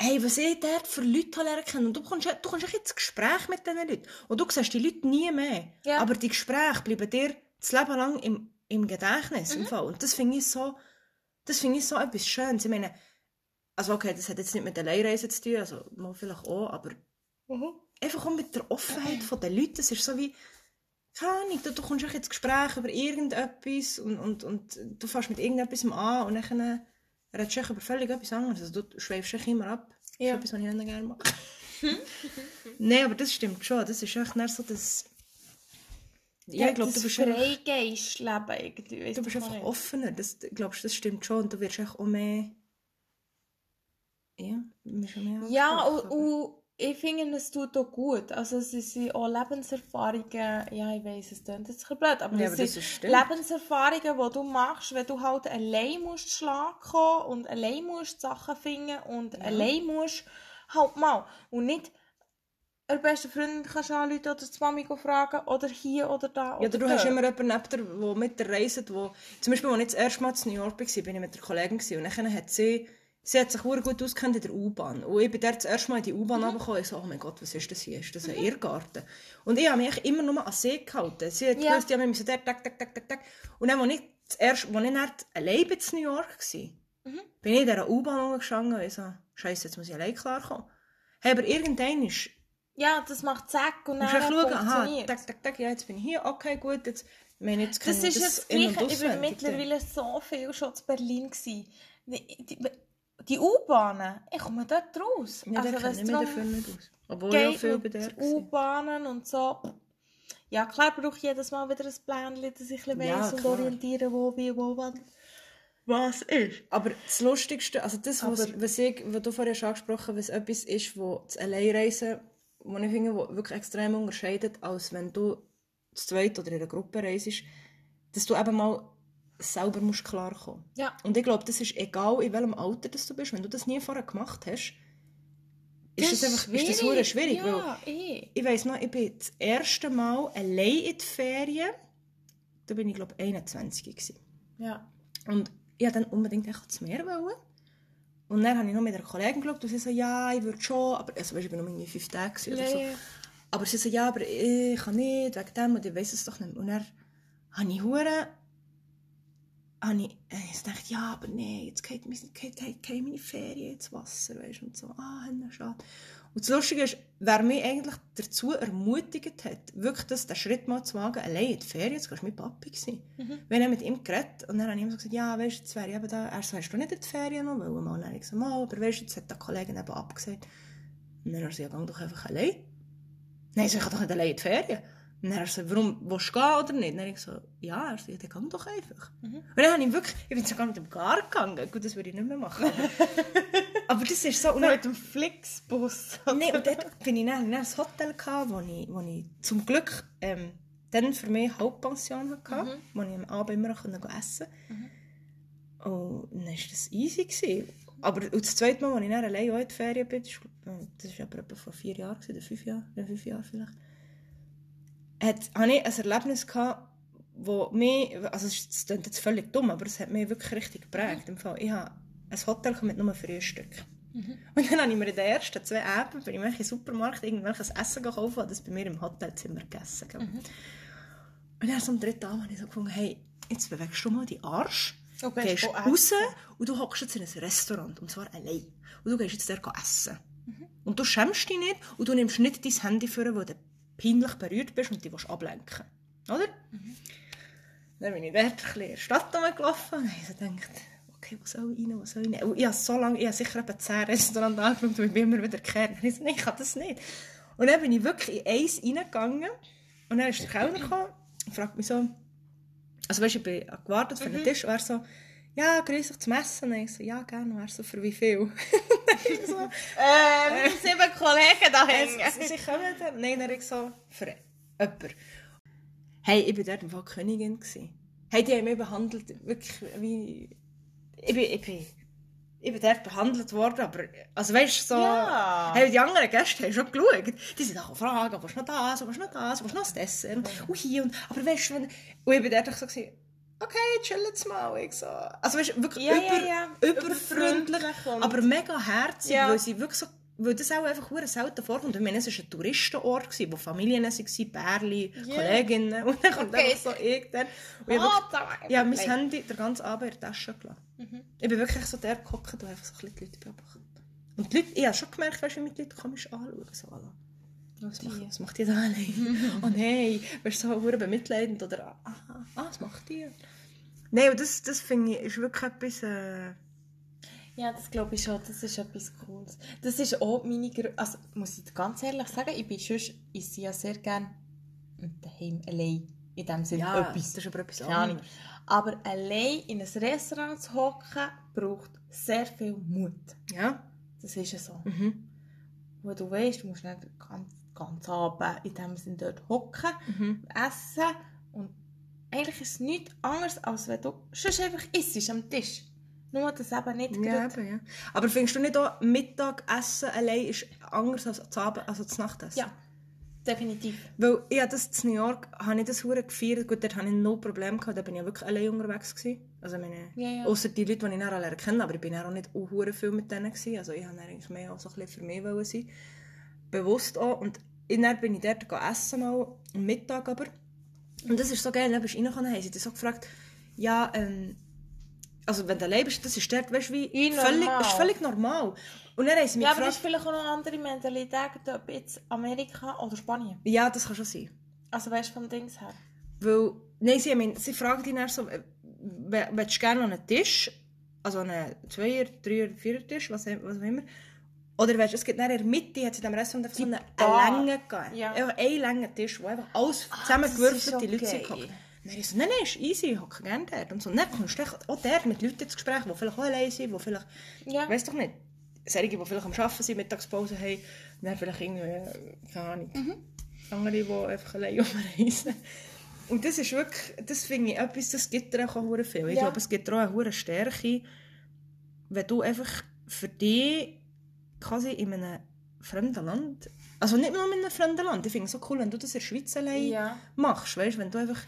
Hey, was ich dort für Leute lernen kann. Und du kommst, ja- du kommst ins Gespräch mit diesen Leuten. Und du siehst die Leute nie mehr. Ja. Aber die Gespräche bleiben dir das Leben lang im, im Gedächtnis. Mhm. Im Fall. Und das finde ich so, das finde ich so etwas Schönes. Ich meine, also okay, das hat jetzt nicht mit der Leihreise zu tun, also mal vielleicht auch, aber Mhm. einfach auch mit der Offenheit von den Leuten. Es ist so wie, keine Ahnung, du, du kommst echt ins Gespräch über irgendetwas und, und, und du fährst mit irgendetwas an und dann redest du über völlig etwas anderes. Also du schweifst dich immer ab. Das Ja. ist etwas, was ich nicht gerne mache. Nein, aber das stimmt schon. Das ist echt nicht so das... Ja, ich glaube, du bist einfach, Freigeist-Leben irgendwie. du bist einfach nicht. offener. Das, glaubst, das stimmt schon. Und du wirst auch mehr... Ja, mehr Ja, und, und ich finde, es tut auch gut. Also es sind auch Lebenserfahrungen, ja, ich weiss, es klingt jetzt ein blöd, aber Ja, es aber sind. Lebenserfahrungen, die du machst, wenn du halt allein musst schlagen kommen und allein musst Sachen finden und allein musst halt mal. Und nicht der beste Freundin kannst du anrufen oder die Mami fragen oder hier oder da Ja, oder du hast dort. immer jemanden neben dir, der mit dir reist, wo... Zum Beispiel, als ich das erste Mal in New York war, bin ich mit der Kollegin und dann hat sie... Sie hat sich sehr gut ausgekannt in der U-Bahn. Und ich bin dort das erste Mal in die U-Bahn Mhm. mhm. Ich so, oh mein Gott, was ist das hier? Ist das ein Irrgarten? Und ich habe mich immer nur an See gehalten. Sie hat Ja. gewusst, ja, wir müssen dort, tak, tak, tak, tak, tak. Und dann, als ich, das erste, als ich dann allein in New York war, Mhm. bin ich in dieser U-Bahn rumgestanden und ich so, Scheiße, jetzt muss ich allein klarkommen. Hey, aber irgendwann ist Ja, das macht Zack und dann schauen, aha, funktioniert tak, tak, tak, ja, jetzt bin ich hier, okay, gut, jetzt, ich meine, jetzt Das kann ist ich jetzt das in- und Gleiche. Ich war mittlerweile so viel schon zu Berlin. Gewesen. Die, die, die U-Bahnen, ich komme dort raus. Ja, also, wenn kenne ich dafür nicht aus. Obwohl ich auch viel bei der. U-Bahnen und so. Ja, klar brauche ich jedes Mal wieder ein Plänchen, dass ich ein Ja, weiss und orientieren, wo, wie, wo, wann. Was ist? Aber das Lustigste, also das, was, was, ich, was du vorher schon angesprochen hast, was etwas ist, wo das Alleinreisen, wo ich finde, wo wirklich extrem unterscheidet, als wenn du zu zweit oder in einer Gruppe reist, dass du eben mal selber musst klarkommen Ja. Und ich glaube, das ist egal, in welchem Alter das du bist, wenn du das nie vorher gemacht hast, ist das, einfach ist das schwierig. Weil Ja, eh. ich weiss noch, ich bin das erste Mal allein in die Ferien, da bin ich glaube 21 gewesen. Ja. Und ich wollte dann unbedingt echt ans Meer. Wollen. Und dann habe ich noch mit einer Kollegin geschaut und sie so, ja, ich würde schon, aber also, weißt, ich war noch irgendwie fünf Tage oder so. Aber sie so, ja, aber ich kann nicht, wegen dem, und ich weiss es doch nicht. Und dann habe ich hure habe ich, äh, ich dachte, ja, aber nein, jetzt geht, geht, geht, geht meine Ferien ins Wasser, weißt, und so, ah, Henne, schade. Und das Lustige ist, wer mich eigentlich dazu ermutigt hat, wirklich das, den Schritt mal zu wagen, allein in die Ferien, das war mein Papi. gewesen. Wir haben mit ihm geredet und dann habe ich ihm so gesagt, ja, weißt du, jetzt wäre ich eben da, er so, hast du nicht in die Ferien noch, weil mal, dann ich gesagt, mal, aber weißt du, jetzt hat der Kollege eben abgesagt. Und dann hat er so, ja, geh doch einfach allein. Nein, so, ich kann doch nicht allein in die Ferien. Und dann hat er so, warum, willst du gehen oder nicht? Dann habe ich so, ja, er so, ja, dann geh doch einfach. Und dann habe ich wirklich, ich bin sogar mit dem Gar gegangen. Gut, das würde ich nicht mehr machen. Aber, das ist so, und dann, Mit dem Flixbus. nee, und dort bin ich dann, in einem Hotel gehabt, wo ich, wo ich zum Glück, ähm, dann für mich Hauptpension hatte, wo ich am Abend immer noch essen konnte. Und dann war das easy. Gewesen. Aber und das zweite Mal, als ich dann allein auch in die Ferien bin, das war, aber etwa vor vier Jahren, oder fünf Jahren, ja, fünf Jahre vielleicht, hat, hatte ich ein Erlebnis gehabt, wo mich, also es klingt jetzt völlig dumm, aber es hat mich wirklich richtig geprägt. Im Fall, ich habe ein Hotel mit nur Frühstück. Und dann habe ich mir in den ersten zwei Abenden bin ich den Supermarkt irgendwelches Essen gekauft und das bei mir im Hotelzimmer gegessen. gell. Und dann am dritten Abend habe ich so gefunden, hey, jetzt bewegst du mal die Arsch, Und gehst gehst raus und du hockst jetzt in ein Restaurant, und zwar allein. Und du gehst jetzt dort essen. Und du schämst dich nicht und du nimmst nicht dein Handy vor, wo du peinlich berührt bist und dich willst ablenken Oder? Dann bin ich dort ein bisschen in der Stadt rumgelaufen und habe gedacht, okay, wo soll ich rein, wo soll ich rein? Und ich habe so lange, ich habe sicher etwa 10 Restaurants angeschaut und ich bin immer wieder gekehrt. Und ich so, nein, ich kann das nicht. Und dann bin ich wirklich in eins reingegangen und dann ist der Kellner gekommen und fragt mich so, also weißt du, ich bin gewartet für den Tisch und er so, ja, grüß dich zum Essen. Und ich so, ja, gerne. Er so, für wie viel? Ich so, Ähm, sieben Kollegen da hängen. Sie, sie kommen dann. Nein, dann habe ich so, für jemanden. Hey, ich war dort im Fall Königin. Gewesen. Hey, die haben mich behandelt, wirklich wie... Ich bin, ich bin, ich bin dort behandelt worden, aber... Also weißt du, so... Ja. Hey, die anderen Gäste haben schon geschaut. Die sind auch fragen, willst du noch das, du noch das, du noch das Dessert? Und hier und... Aber weißt du, wenn... Und ich dort so... Gewesen, Okay, chill jetzt mal. Ich so. Also weißt wirklich Ja, über, ja, ja. überfreundlich, und- aber mega herzig, Ja. weil sie wirklich so weil das auch einfach hure selten vorkommt. Ich meine, es war ein Touristenort, wo Familien waren, Pärchen, Ja. Kolleginnen. Und dann kommt Okay. so ich dann. Und ich Ah, wirklich, ja, mein Nein. Handy den ganzen Abend in der Tasche gelassen. Ich bin wirklich so der gehockt und einfach so ein bisschen die Leute beobachtet. Und die Leute, ich habe schon gemerkt, weißt, wie mich die Leute komisch anschauen. So. Was, macht, was macht die da allein? oh nein, wirst du so hure bemitleidend? Oder, ah, ah, was macht die? Nein, und das, das finde ich, ist wirklich etwas... Äh, Ja, das glaube ich schon. Das ist etwas Cooles. Das ist auch meine Grö Also, muss ich ganz ehrlich sagen, ich bin sonst, ich sehe ja sehr gerne daheim allein. In dem Sinne Ja, etwas. das ist aber etwas anderes. Aber allein in ein Restaurant zu hocken, braucht sehr viel Mut. Ja. Das ist ja so. Mhm. Wo du weißt, du musst nicht ganz, ganz Abend in dem Sinne dort hocken, Mhm. essen und eigentlich ist es nichts anderes, als wenn du sonst einfach isst am Tisch. Nur, dass eben nicht Ja, eben, ja. Aber findest du nicht auch, Mittagessen allein ist anders als das Abend, also das Nachtessen? Ja, definitiv. Weil ich habe das in New York habe ich das hure gefeiert. Gut, dort hatte ich no Problem gehabt. Da bin ich ja wirklich allein unterwegs gewesen. Also meine, Ja, ja. außer die Leute, die ich lernen kennen, aber ich bin dann auch nicht hure viel mit denen gewesen. Also ich habe dann eigentlich mehr auch so ein bisschen für mich sein. Bewusst auch. Und dann bin ich dort essen mal am Mittag aber. Und das ist so geil. Dann bist du reingekommen, haben sie dich so gefragt, ja, ähm, also wenn du allein bist, das ist dort, weißt du, wie völlig, ist völlig normal. Und dann haben sie mich Ja, aber das gefragt, ist vielleicht auch noch eine andere Mentalität, ob jetzt Amerika oder Spanien. ja, das kann schon sein. Also weißt du vom Dings her. Weil, nein, sie, haben- sie fragen dich dann so, äh, willst du gerne an einen Tisch, also einen Zweier-, Dreier-, Vierer-Tisch, was, was auch immer, oder weißt, es gibt in der Mitte, hat sie in diesem Restaurant so eine, eine Länge gegeben. Ja. Einfach einen langen Tisch, wo einfach alles das zusammengewürfelt ist die Leute okay. sind gehockt. Dann ich so, nein, nein, ist easy, ich hocke gerne dort. Und so, dann kommst du auch dort mit Leuten ins Gespräch, die vielleicht auch allein sind, die vielleicht, Ja. weiss doch nicht, solche, die vielleicht am Arbeiten sind, Mittagspause haben, und dann vielleicht irgendwie, äh, keine Ahnung, andere, die einfach allein rumreisen. Und das ist wirklich, das finde ich etwas, das gibt dir auch hure viel. Ich Ja. glaube, es gibt dir auch eine hohe Stärke, wenn du einfach für dich quasi in einem fremden Land, also nicht nur in einem fremden Land, ich finde es so cool, wenn du das in der Schweiz allein Ja. machst, weißt du, wenn du einfach,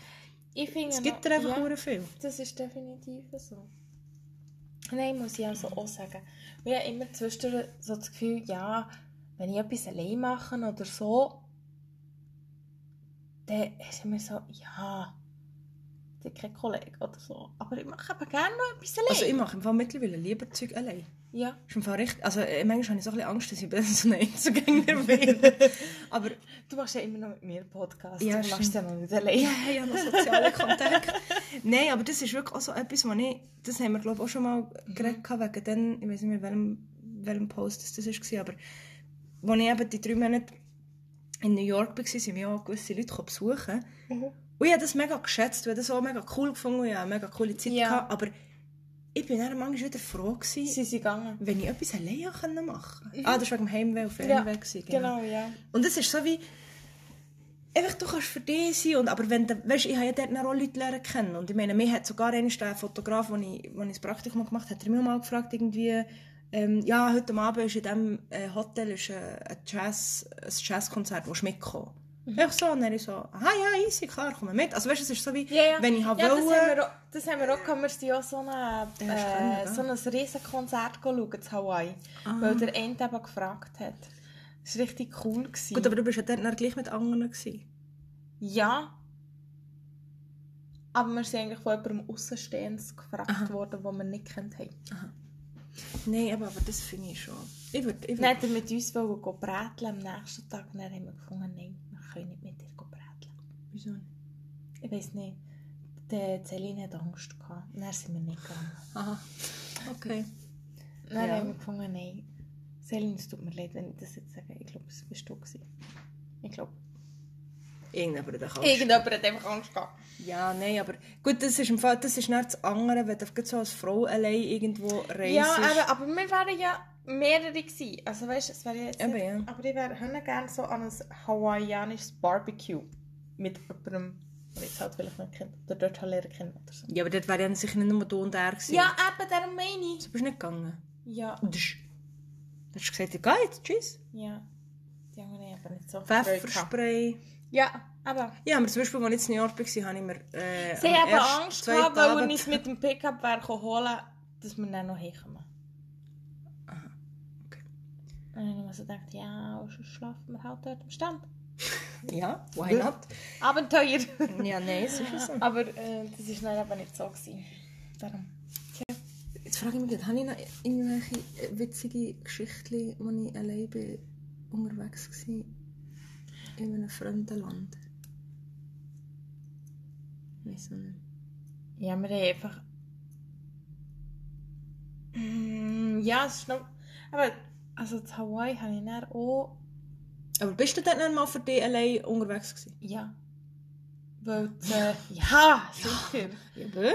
Ich finde es gibt dir einfach ja. viel. Das ist definitiv so. Nein, muss ich also auch sagen. Ich habe immer zwischendurch so das Gefühl, ja, wenn ich etwas allein mache oder so, dann ist immer so, ja, ich habe keinen Kollegen oder so. Aber ich mache aber gerne noch etwas allein. Also ich mache im Fall mittlerweile lieber Zeug allein. ja. Ist im Fall richtig, also äh, manchmal habe ich so ein bisschen Angst, dass ich so ein Einzelgänger bin. Aber Du machst ja immer noch mit mir Podcast. Ja, du machst ja noch nicht allein. Ja, ja, noch soziale Kontakte. Nein, aber das ist wirklich auch so etwas, was ich, das haben wir glaube ich auch schon mal geredet, gehabt, wegen dann, ich weiß nicht mehr, welchem, welchem Post das, das war, aber als ich eben die drei Monate in New York war, sind mich auch gewisse Leute besuchen. Mhm. Und ich habe das mega geschätzt, weil das auch mega cool gefunden und ich eine mega coole Zeit. Ja. Gehabt, aber ich bin dann manchmal wieder froh gewesen, Sie sind gegangen. wenn ich etwas alleine machen konnte. Ah, das war wegen dem Heimweh und Ja, Fernweh. gewesen, genau, ja. und es ist so wie, einfach, du kannst für dich sein. Und, aber wenn du, weißt, ich habe ja dort auch Leute lernen kennen. Und ich meine, mir hat sogar einer, der Fotograf, der ich, ich das Praktikum gemacht habe, hat er mich mal gefragt, irgendwie, ähm, ja, heute Abend ist in diesem äh, Hotel ist, äh, ein, Jazz, ein Jazzkonzert, wo du mitkommen Ich so, und dann ich so, aha, ja, easy, klar, komm mit. Also weißt, es ist so wie, Ja, ja. wenn ich habe ja, das wollen- haben wir auch, das haben wir auch gehabt. Wir sind auch so, eine, Ja, äh, spannend, so ein riesen Konzert schauen in Hawaii, Ah. weil der Ende eben gefragt hat. Das war richtig cool. Gewesen. Gut, aber du bist ja dann gleich mit anderen gewesen. Ja. Aber wir sind eigentlich von jemandem Aussenstehendes gefragt Aha. worden, den wir nicht kennt haben. Nein, aber, aber das finde ich schon. Ich Dann würd, hat er mit uns wollen gehen bräteln am nächsten Tag und dann haben wir gefunden, nein, wir können nicht mit dir bräteln. wieso nicht? Ich weiß nicht. Die Celine hat Angst gehabt. Dann sind wir nicht gegangen. Aha, okay. Dann Ja. haben wir gefunden, nein. Celine, es tut mir leid, wenn ich das jetzt sage. Ich glaube, es bist du gewesen. Ich glaube. Irgendjemand hat Angst. Irgendjemand hat einfach Angst gehabt. Ja, nein, aber gut, das ist im Fall, das ist nicht das andere, wenn du so als Frau allein irgendwo reist. Ja, aber, aber wir wären ja mehrere gewesen. Also weißt du, es wäre jetzt Eben, nicht, ja. Aber ich wäre gerne so an ein hawaiianisches Barbecue mit jemandem, der jetzt halt vielleicht nicht kennt, oder dort halt lernen oder so. Ja, aber dort wäre ja sicher nicht nur du und er gewesen. Ja, eben, darum meine ich. Du bist nicht gegangen. Ja, Und du hast gesagt, ja, geht, tschüss. ja. Die anderen haben aber nicht so. Pfefferspray. Ja, aber... Ja, aber zum Beispiel, als ich in New York war, habe ich mir äh, Sie haben Angst gehabt, weil Abend- uns mit dem Pickup holen dass wir dann noch hinkommen. Aha, okay. Und dann habe ich mir so gedacht, ja, schlafen wir halt dort am Stand. Ja, why not? Abenteuer! ja, nein, ist so. aber äh, das war dann aber nicht so. Gewesen. Darum. Jetzt frage ich mich, gerade, habe ich noch irgendwelche witzige Geschichten, wo ich allein bin, unterwegs war in einem fremden Land? Weiß nicht. Ja, wir haben einfach... Ja, es ist noch... Aber, also in Hawaii habe ich dann auch... Aber bist du dann nicht mal für dich allein unterwegs gewesen? Ja. Weil, äh, ja, sicher. Ja, bö?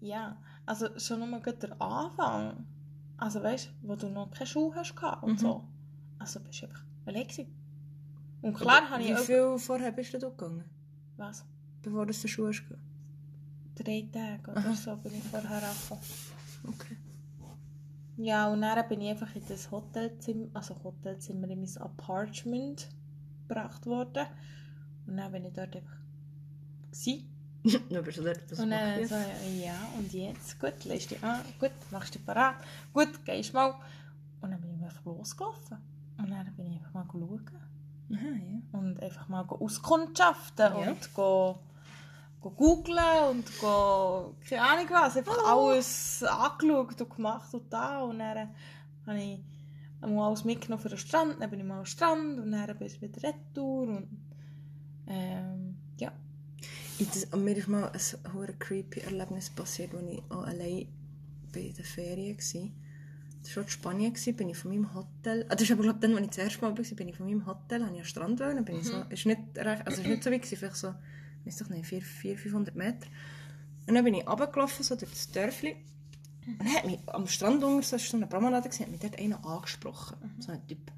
Ja, also schon nur der Anfang. Also weißt du, wo du noch keine Schuhe hast und Mhm. so. Also bist du einfach allein gewesen. Und klar habe ich Wie auch... viel vorher bist du da gegangen? Was? Bevor du zur Schule hast? Drei Tage oder Aha. so bin ich vorher angekommen. Okay. Ja, und dann bin ich einfach in das Hotelzimmer, also Hotelzimmer in mein Apartment gebracht worden. Und dann bin ich dort einfach gewesen. Dann bist du dort, das und dann so, ja, und jetzt, gut, lässt dich an, gut, machst dich parat, gut, gehst mal. Und dann bin ich einfach losgelaufen. Und dann bin ich einfach mal schauen. Aha, ja. Und einfach mal auskundschaften Ja. und go googlen und go, keine Ahnung was, einfach Oh. alles angeschaut und gemacht und da. Und dann habe ich mal alles mitgenommen für den Strand, dann bin ich mal am Strand und dann bin ich wieder retour und ähm, ja. Das, mir ist mal ein hure creepy Erlebnis passiert, als ich auch allein bei den Ferien war. Das war in Spanien, bin ich von meinem Hotel... Ah, das ist aber glaube dann, als ich das erste Mal war, bin ich von meinem Hotel, habe ich am Strand wollen, bin ich so... Ist nicht, recht, also ist nicht so weit, vielleicht so... Weiß doch nicht, 400, 500 Meter. Und dann bin ich runtergelaufen, so durch das Dörfli. Und dann hat mich am Strand unten, so, so eine Promenade, gewesen, hat mich dort einer angesprochen. So ein Typ.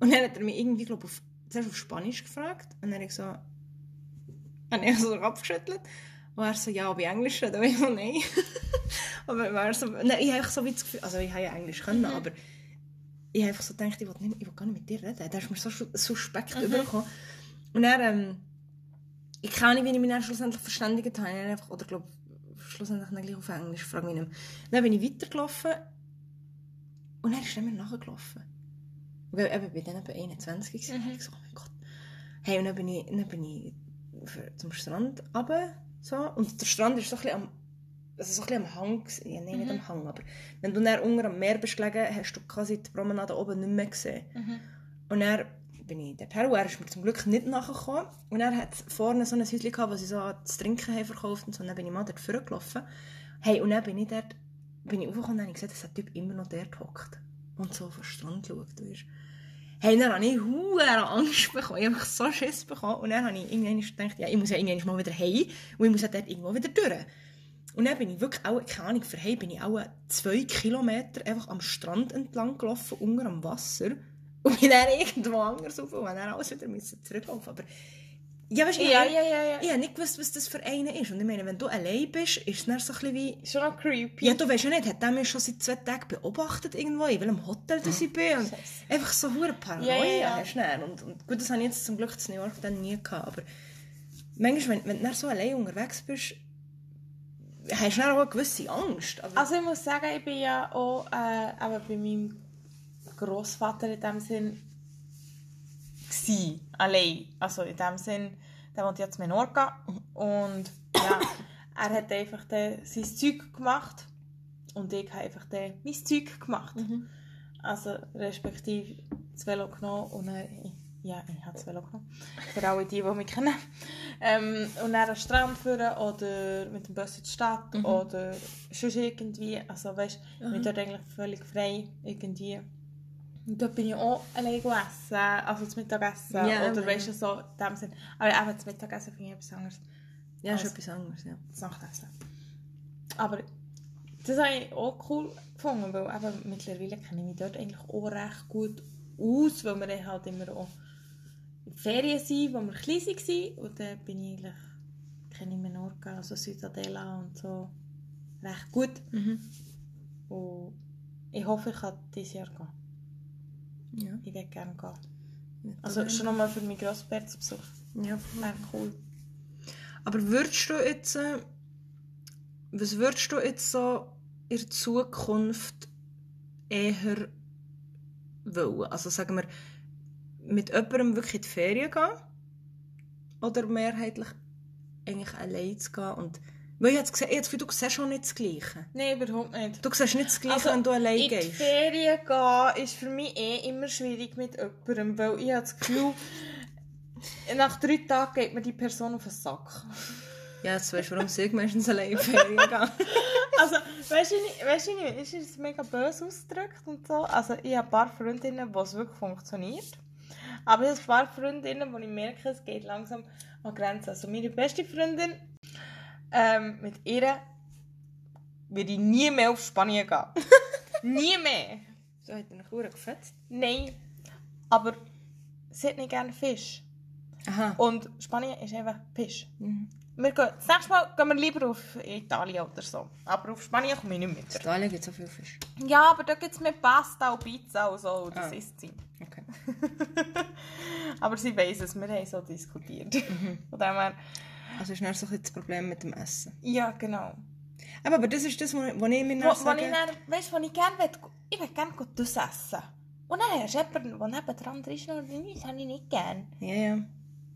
Und dann hat er mich irgendwie, glaube ich, auf, zuerst auf Spanisch gefragt. Und dann habe ich so... Habe ich so abgeschüttelt. Und er so, ja, ob ich Englisch rede? Ich so, nein. aber er so, nein, ich habe so wie das Gefühl, also ich habe ja Englisch können, aber ich habe einfach so gedacht, ich will, nicht, ich will gar nicht mit dir reden. Der ist mir so sus- suspekt übergekommen. Und dann, ähm, ich kann nicht, wie ich mich dann schlussendlich verständigt habe. Ich einfach, oder glaube schlussendlich dann gleich auf Englisch, frage mich nicht mehr. Dann bin ich weitergelaufen und dann ist er mir nachgelaufen. Und ich eben, bin dann etwa 21 gewesen. Mhm. Ich so, oh mein Gott. Hey, und dann bin ich, dann bin ich zum Strand runter, so. Und der Strand ist so ein bisschen am, also so ein am Hang, gewesen. ja, nein, nicht am Hang, aber wenn du dann unter am Meer bist gelegen, hast du quasi die Promenade oben nicht mehr gesehen. Und dann bin ich dort her, und er ist mir zum Glück nicht nachgekommen. Und er hat vorne so ein Häuschen gehabt, wo sie so zu trinken haben verkauft und so. Und dann bin ich mal dort vorgelaufen. Hey, und dann bin ich dort, bin ich aufgekommen und habe gesehen, dass der Typ immer noch dort hockt. Und so auf den Strand schaut, weißt. Hey, dann habe ich hure Angst bekommen. Ich habe so Schiss bekommen. Und dann habe ich irgendwann gedacht, ja, ich muss ja irgendwann mal wieder heim. Und ich muss ja dort irgendwo wieder durch. Und dann bin ich wirklich auch, keine Ahnung, für heim bin ich auch zwei Kilometer einfach am Strand entlang gelaufen, unter am Wasser. Und bin dann irgendwo anders rauf und dann alles wieder zurücklaufen. Aber, ja, weißt du, ich, Ja, ja, ja, ja. ich habe nicht gewusst, was das für einen ist. Und ich meine, wenn du allein bist, ist es dann so ein bisschen wie... Schon noch creepy. Ja, du weißt ja nicht, hat der mich schon seit zwei Tagen beobachtet irgendwo, in welchem Hotel das ich bin. Und einfach so hure Paranoia Ja, ja, ja. hast dann. Und, und gut, das habe ich jetzt zum Glück in New York dann nie gehabt. Aber manchmal, wenn, wenn du so allein unterwegs bist, hast du dann auch eine gewisse Angst. Aber, Also ich muss sagen, ich bin ja auch äh, eben bei meinem Großvater in dem Sinn gsi, allein. Also in dem Sinn, der wohnt jetzt in Menorca und ja, er hat einfach dann sein Zeug gemacht und ich habe einfach dann mein Zeug gemacht. Mhm. Also respektive das Velo genommen und dann, ja, ich habe das Velo genommen. Für alle die, die mich kennen. Ähm, und dann am Strand führen oder mit dem Bus in die Stadt Mhm. oder sonst irgendwie. Also weißt du, ich bin dort eigentlich völlig frei irgendwie. Dort bin ich auch allein gegessen, also zum Mittagessen Ja, oder weißt du, so in dem Sinn. Aber eben zum Mittagessen finde ich etwas anderes ja, ist etwas anderes, ja. das Nachtessen. Aber das habe ich auch cool gefunden, weil eben mittlerweile kenne ich mich dort eigentlich auch recht gut aus, weil wir halt immer auch in Ferien sind, wo wir klein waren. Und dann bin ich eigentlich, kenne ich Menorca, also Ciutadella und so recht gut. Mhm. Und ich hoffe, ich kann dieses Jahr gehen. Ja. Ich würde gerne gehen. Also schon nochmal für meinen Grossbär zu besuchen. ja. Wäre cool. Aber würdest du jetzt, äh, was würdest du jetzt so in der Zukunft eher wollen? Also sagen wir, mit jemandem wirklich in die Ferien gehen? Oder mehrheitlich eigentlich allein zu gehen? Und, weil ich habe Gefühl, du siehst schon nicht das Gleiche. Nein, überhaupt nicht. Du siehst nicht das Gleiche, Also, wenn du allein In die gehst. Ferien gehen ist für mich eh immer schwierig mit jemandem, weil ich habe das Gefühl, nach drei Tagen geht mir die Person auf den Sack. Ja, jetzt weißt du, warum ich meistens allein in die Ferien gehe. Also, weißt du, nicht- weißt du, nicht, ist es mega böse ausgedrückt und so. Also, ich habe ein paar Freundinnen, wo es wirklich funktioniert. Aber ich habe ein paar Freundinnen, wo ich merke, es geht langsam an Grenzen. Also, meine beste Freundin, ähm, mit ihr würde ich nie mehr auf Spanien gehen. nie mehr. So hat er Kur gefetzt. Nein. Aber sie hat nicht gerne Fisch. Aha. Und Spanien ist einfach Fisch. Mhm. Wir gehen, das nächste Mal gehen wir lieber auf Italien oder so. Aber auf Spanien komme ich nicht In mit. Italien gibt es so viel Fisch. Ja, aber da gibt es mehr Pasta und Pizza und so. und Das Ah. isst sie. Okay. aber sie weiss es, wir haben so diskutiert. Von dem her, Also ist dann so ein das Problem mit dem Essen. ja, genau. Aber, aber das ist das, was was ich mir Wo, noch wo sage. ich dann, weißt du, wo ich gerne will, ich will gerne das essen. Und dann hast du jemanden, der nebendran drin ist, und das habe ich nicht gerne. Ja, ja.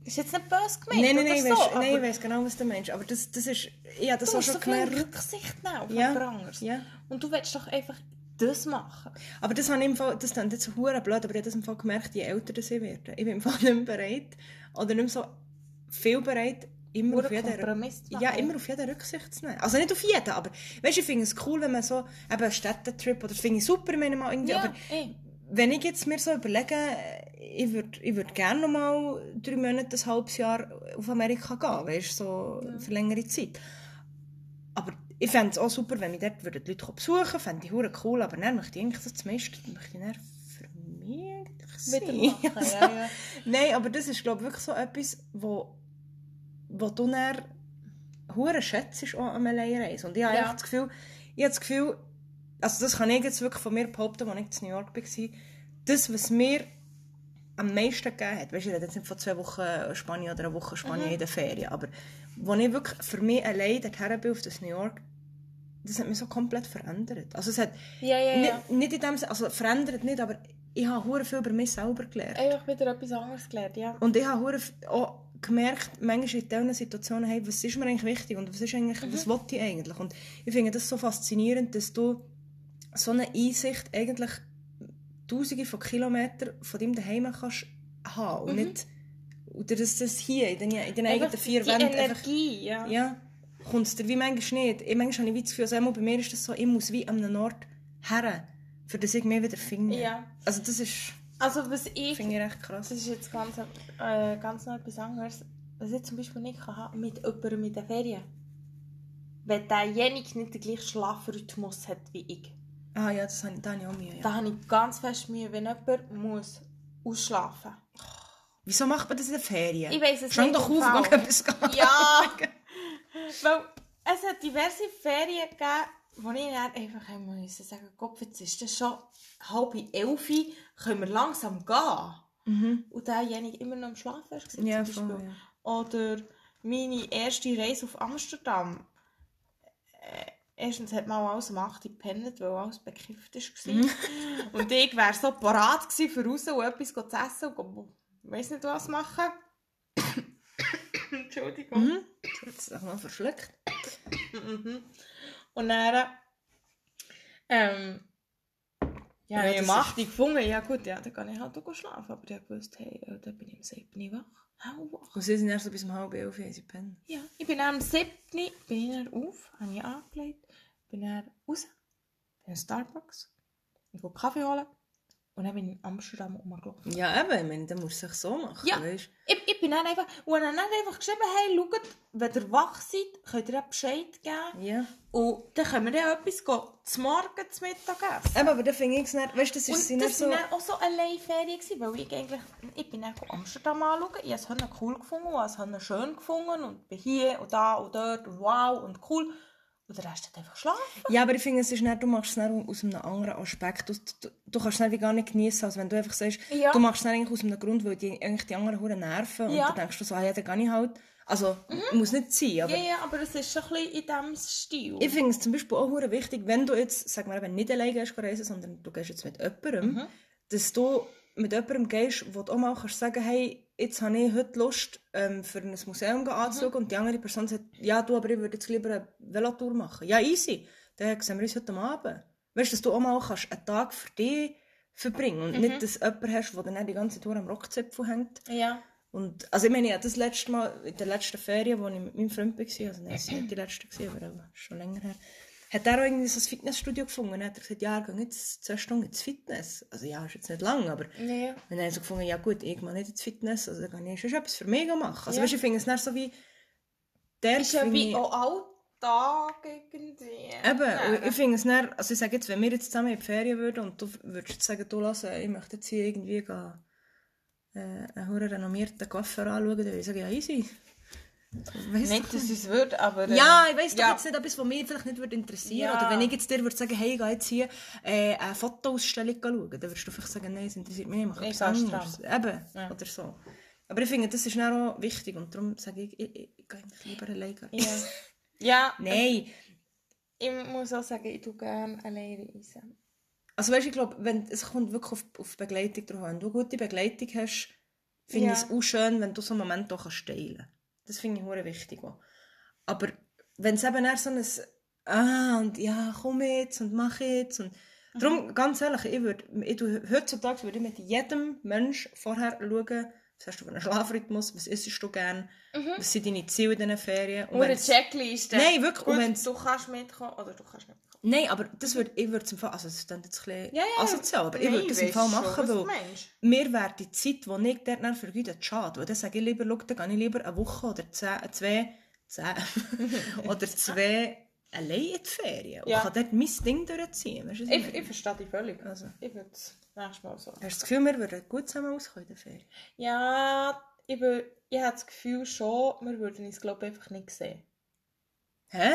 Das ist jetzt nicht böse gemeint Nein, nein, nein, so, weißt, nein, ich weiss genau, was du meinst. Aber das, das ist... Ich habe das du auch schon so gemerkt. Rücksicht nehmen auf Ja. anderes. Ja. Und du willst doch einfach das machen. Aber das habe ich im Fall, das klingt jetzt so hure blöd, aber ich habe das im Fall gemerkt, je älter das ich werde. Ich bin im Fall nicht mehr bereit, oder nicht mehr so viel bereit, immer auf jeden Kompromiss machen. ja, immer auf jeden Rücksicht zu nehmen. Also nicht auf jeden, aber weißt du, ich finde es cool, wenn man so eben einen Städtetrip, oder finde ich super, wenn man mal irgendwie, Ja, aber wenn ich jetzt mir so überlege, ich würde ich würd gerne noch mal drei Monate, ein halbes Jahr auf Amerika gehen, weißt du, so für längere Zeit. Aber ich fände es auch super, wenn mich dort würden die Leute besuchen fände ich hure cool, aber dann möchte ich eigentlich so das meiste möchte ich dann für mich eigentlich sein. Machen, Also, ja, ja. Nein, aber das ist glaube ich wirklich so etwas, wo, wo du dann hure schätzt auch am Alleinreisen. Und ich habe Ja. das Gefühl, ich habe das Gefühl, also das kann ich jetzt wirklich von mir behaupten, als ich in New York war, das, was mir am meisten gegeben hat, weißt du, ich rede jetzt nicht von zwei Wochen Spanien oder einer Woche Spanien in der Ferien, aber wo ich wirklich für mich allein dorthin bin auf das New York, das hat mich so komplett verändert. Also es hat Ja, ja, ja. nicht, nicht in dem also verändert nicht, aber ich habe hure viel über mich selber gelernt. Einfach wieder etwas anderes gelernt, ja. Und ich habe hure auch gemerkt, manchmal in diesen Situationen, hey, was ist mir eigentlich wichtig und was, ist eigentlich, was will ich eigentlich? Und ich finde das so faszinierend, dass du so eine Einsicht eigentlich tausende von Kilometern von deinem Daheim kannst haben und nicht oder dass das hier in den, in den eigenen Einfach vier Wänden einfach Energie, ja. ja, kommt es dir wie manchmal nicht. Ich, manchmal habe ich wie das Gefühl, also bei mir ist das so, ich muss wie an einem Ort her, für das ich mich wieder finde. Ja. Also das ist, Also was ich, finde ich recht krass. das ist jetzt ganz, äh, ganz noch etwas anderes, was ich zum Beispiel nicht kann haben mit jemandem mit den Ferien. Wenn derjenige nicht den gleichen Schlafrhythmus hat wie ich. Ah ja, das habe ich, da habe ich auch Mühe. Ja. Da habe ich ganz fest Mühe, wenn jemand muss ausschlafen Wieso macht man das in den Ferien? Ich weiss es Stand nicht doch auf, geh etwas. Ja! Weil es hat diverse Ferien gegeben, wo ich dann einfach einmal sagen Gott, jetzt ist das schon halb elf, können wir langsam gehen. Mhm. Und derjenige immer noch am Schlafen war. Ja, voll, ja. Oder meine erste Reise auf Amsterdam. Äh, Erstens hat man alles um 8 Uhr gepennt, weil alles bekifft war. Mhm. Und ich wäre so parat gewesen, für raus und etwas zu essen und ich weiss nicht was machen. Entschuldigung. Mhm. Jetzt auch noch verschluckt. Mhm. Und dann, ähm, ja, Ja, ich 8 Uhr gefunden. Ja gut, ja, dann kann ich halt auch schlafen. Aber ich wusste, hey, äh, dann bin ich um 7 Uhr wach. Hau wach. Und sie sind erst so bis um halb elf, haben sie pennen. Ja, ich bin am 7. bin ich dann auf, habe ich angelegt, bin dann raus, bin in Starbucks, ich gehe Kaffee holen und dann bin ich in Amsterdam rumgelaufen. Ja, eben, ich meine, dann muss es sich so machen, Ja. weißt Ich, ich bin dann einfach, und dann einfach geschrieben, hey, schaut, wenn ihr wach seid, könnt ihr auch Bescheid geben. Ja. Und dann können wir dann etwas gehen, zum Morgen, zum Mittag essen. Eben, aber dann finde ich es nicht, weißt du, das ist Und das nicht so... war dann auch so eine Leihferien, gewesen, weil ich eigentlich, ich bin dann Amsterdam anschauen, ich habe es cool gefunden, und ich habe es schön gefunden und bin hier und da und dort und wow und cool. Und der Rest hat einfach schlafen. Ja, aber ich finde, es ist nicht, du machst es nicht aus einem anderen Aspekt. Du, du, du kannst es gar nicht genießen, als wenn du einfach sagst, Ja. du machst es nicht eigentlich aus einem Grund, weil die, eigentlich die anderen Huren nerven. Und Ja. dann denkst du so, ah, ja, dann kann ich halt... Also, muss nicht sein, aber... Ja, ja, aber es ist schon ein bisschen in diesem Stil. Ich finde es zum Beispiel auch wichtig, wenn du jetzt, sag mal, eben nicht alleine gehst reisen, sondern du gehst jetzt mit jemandem, Mhm. dass du mit jemandem gehst, wo du auch mal kannst sagen, hey, jetzt habe ich heute Lust, ähm, für ein Museum Mhm. anzuschauen und die andere Person sagt, ja, du, aber ich würde jetzt lieber eine Velotour machen. Ja, easy. Dann sehen wir uns heute Abend. Weißt du, dass du auch mal kannst einen Tag für dich verbringen und Mhm. nicht, dass du jemanden hast, der dann die ganze Tour am Rockzipfel hängt. ja. Und, also ich meine, ja, das letzte Mal, in der letzten Ferien, wo ich mit meinem Freund war, also nein, es war nicht die letzte, gewesen, aber schon länger her, hat er auch irgendwie so ein Fitnessstudio gefunden. Dann hat er gesagt, ja, er geht jetzt zwei Stunden ins Fitness. Also ja, ist jetzt nicht lang, aber Ja. und dann habe ich so gefunden, ja gut, ich gehe nicht ins Fitness, also dann kann ich schon etwas für mich machen. Also Ja. weißt du, ich finde es dann so wie... Der Ist ja wie ich- auch Alltag irgendwie. Eben, Ja. ich finde es dann, also ich sage jetzt, wenn wir jetzt zusammen in die Ferien würden und du würdest jetzt sagen, du lass, ich möchte jetzt hier irgendwie gehen, äh, einen renommierten Kaffee anschauen, dann würde ich sagen, ja easy. Weiss Nicht, dass es wird, aber... äh, Ja, ich weiss doch ja. jetzt nicht, etwas, was mich vielleicht nicht würde interessieren Ja. Oder wenn ich jetzt dir würde sagen, hey, ich gehe jetzt hier äh, eine Fotoausstellung schauen, dann würdest du vielleicht sagen, nein, es interessiert mich nicht, mach Ich etwas anderes. Eben, Ja. oder so. Aber ich finde, das ist auch wichtig und darum sage ich, ich, ich, ich gehe lieber alleine. Ja. ja, Nein, ich muss auch sagen, ich tue gerne alleine reisen. Also weißt, ich glaube, wenn es kommt wirklich auf, auf Begleitung drauf an. Wenn du eine gute Begleitung hast, finde ich es auch schön, wenn du so einen Moment auch kannst teilen Das finde ich hure wichtig. Auch. Aber wenn es eben eher so ein «Ah, und ja, komm jetzt und mach jetzt» und Mhm. darum, ganz ehrlich, ich würde, ich heutzutage würde ich mit jedem Mensch vorher schauen, was hast du für einen Schlafrhythmus, was isst du gerne, was sind deine Ziele in diesen Ferien. Und Nur eine Checkliste. Nein, wirklich, Gut, und du kannst mitkommen oder du kannst nicht. Nein, aber das würde, ich würde es im Fall, also das ist dann jetzt ein bisschen Ja, ja. asozial, aber ich würde das im Fall schon, machen, du weil mir wäre die Zeit, die ich dort dann vergeude, schade. Weil dann sage ich lieber, schau, dann gehe ich lieber eine Woche oder zehn, äh, zwei, zehn, oder zwei allein in die Ferien und Ja. kann dort mein Ding durchziehen. Weißt du, was ich Ich, verstehe dich völlig. Also. Ich würde es nächstes Mal so. Hast du das Gefühl, wir würden gut zusammen auskommen in der Ferien? Ja, ich, ich habe das Gefühl schon, wir würden uns glaube ich einfach nicht sehen. Hä?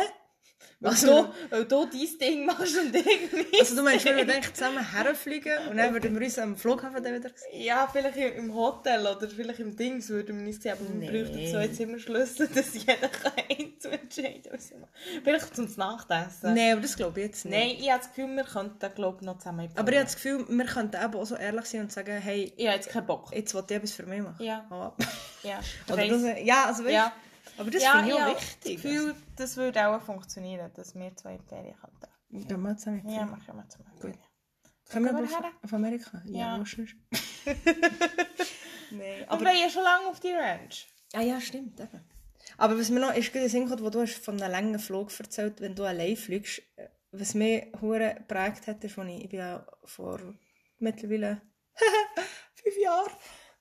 Also- du, weil du dein Ding machst und irgendwie... Also du meinst, wir eigentlich zusammen herfliegen und dann würden wir uns am Flughafen dann wieder sehen? Ja, vielleicht im Hotel oder vielleicht im Dings würden wir uns sehen, aber Nee. wir bräuchten zwei Zimmerschlüssel, dass jeder kann einzeln entscheiden kann. Vielleicht zum Nachtessen. Nein, aber das glaube ich jetzt nicht. Nein, ich habe das Gefühl, wir könnten glaube ich, noch zusammen Aber ich habe das Gefühl, wir könnten eben auch so ehrlich sein und sagen, hey, Ich habe jetzt keinen Bock. jetzt will ich etwas für mich machen. Ja. Ab. Ja, Oder das, ja, also weißt, Ja. Aber das ja, finde ich auch habe wichtig. das Gefühl, das würde auch funktionieren, dass wir zwei in Ferien könnten. Gehen wir zusammen. Ja, machen wir zusammen. Gut. Können wir wir auf, her? auf Amerika? Ja. sonst? Nein, Aber wir wollen ja schon lange auf die Ranch. Ah ja, stimmt, eben. Aber was mir noch ist, gerade in Sinn wo du hast von einem langen Flug erzählt, wenn du allein fliegst, äh, was mich hure geprägt hat, ist, als ich, ich bin ja vor mittlerweile fünf Jahren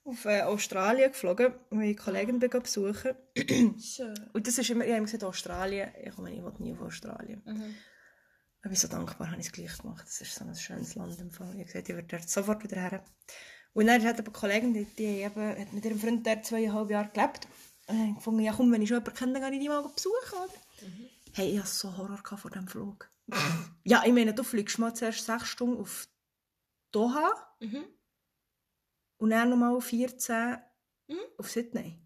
auf äh, Australien geflogen, wo ich bin gegangen besuchen. Schön. Und das ist immer, ich habe gesagt, Australien, ich komme ich will nie auf Australien. Mhm. Ich bin so dankbar, habe ich es gleich gemacht. Das ist so ein schönes Land im Fall. Ich habe gesagt, ich würde dort sofort wieder her. Und dann hat aber eine Kollegin, die, die eben, hat mit ihrem Freund dort zweieinhalb Jahre gelebt. Und ich gefunden, ja komm, wenn ich schon jemanden kenne, dann gehe ich die mal besuchen. Oder? Hey, ich hatte so Horror gehabt vor diesem Flug. ja, ich meine, du fliegst mal zuerst sechs Stunden auf Doha Mhm. Und dann nochmal 14 Mhm. auf Sydney.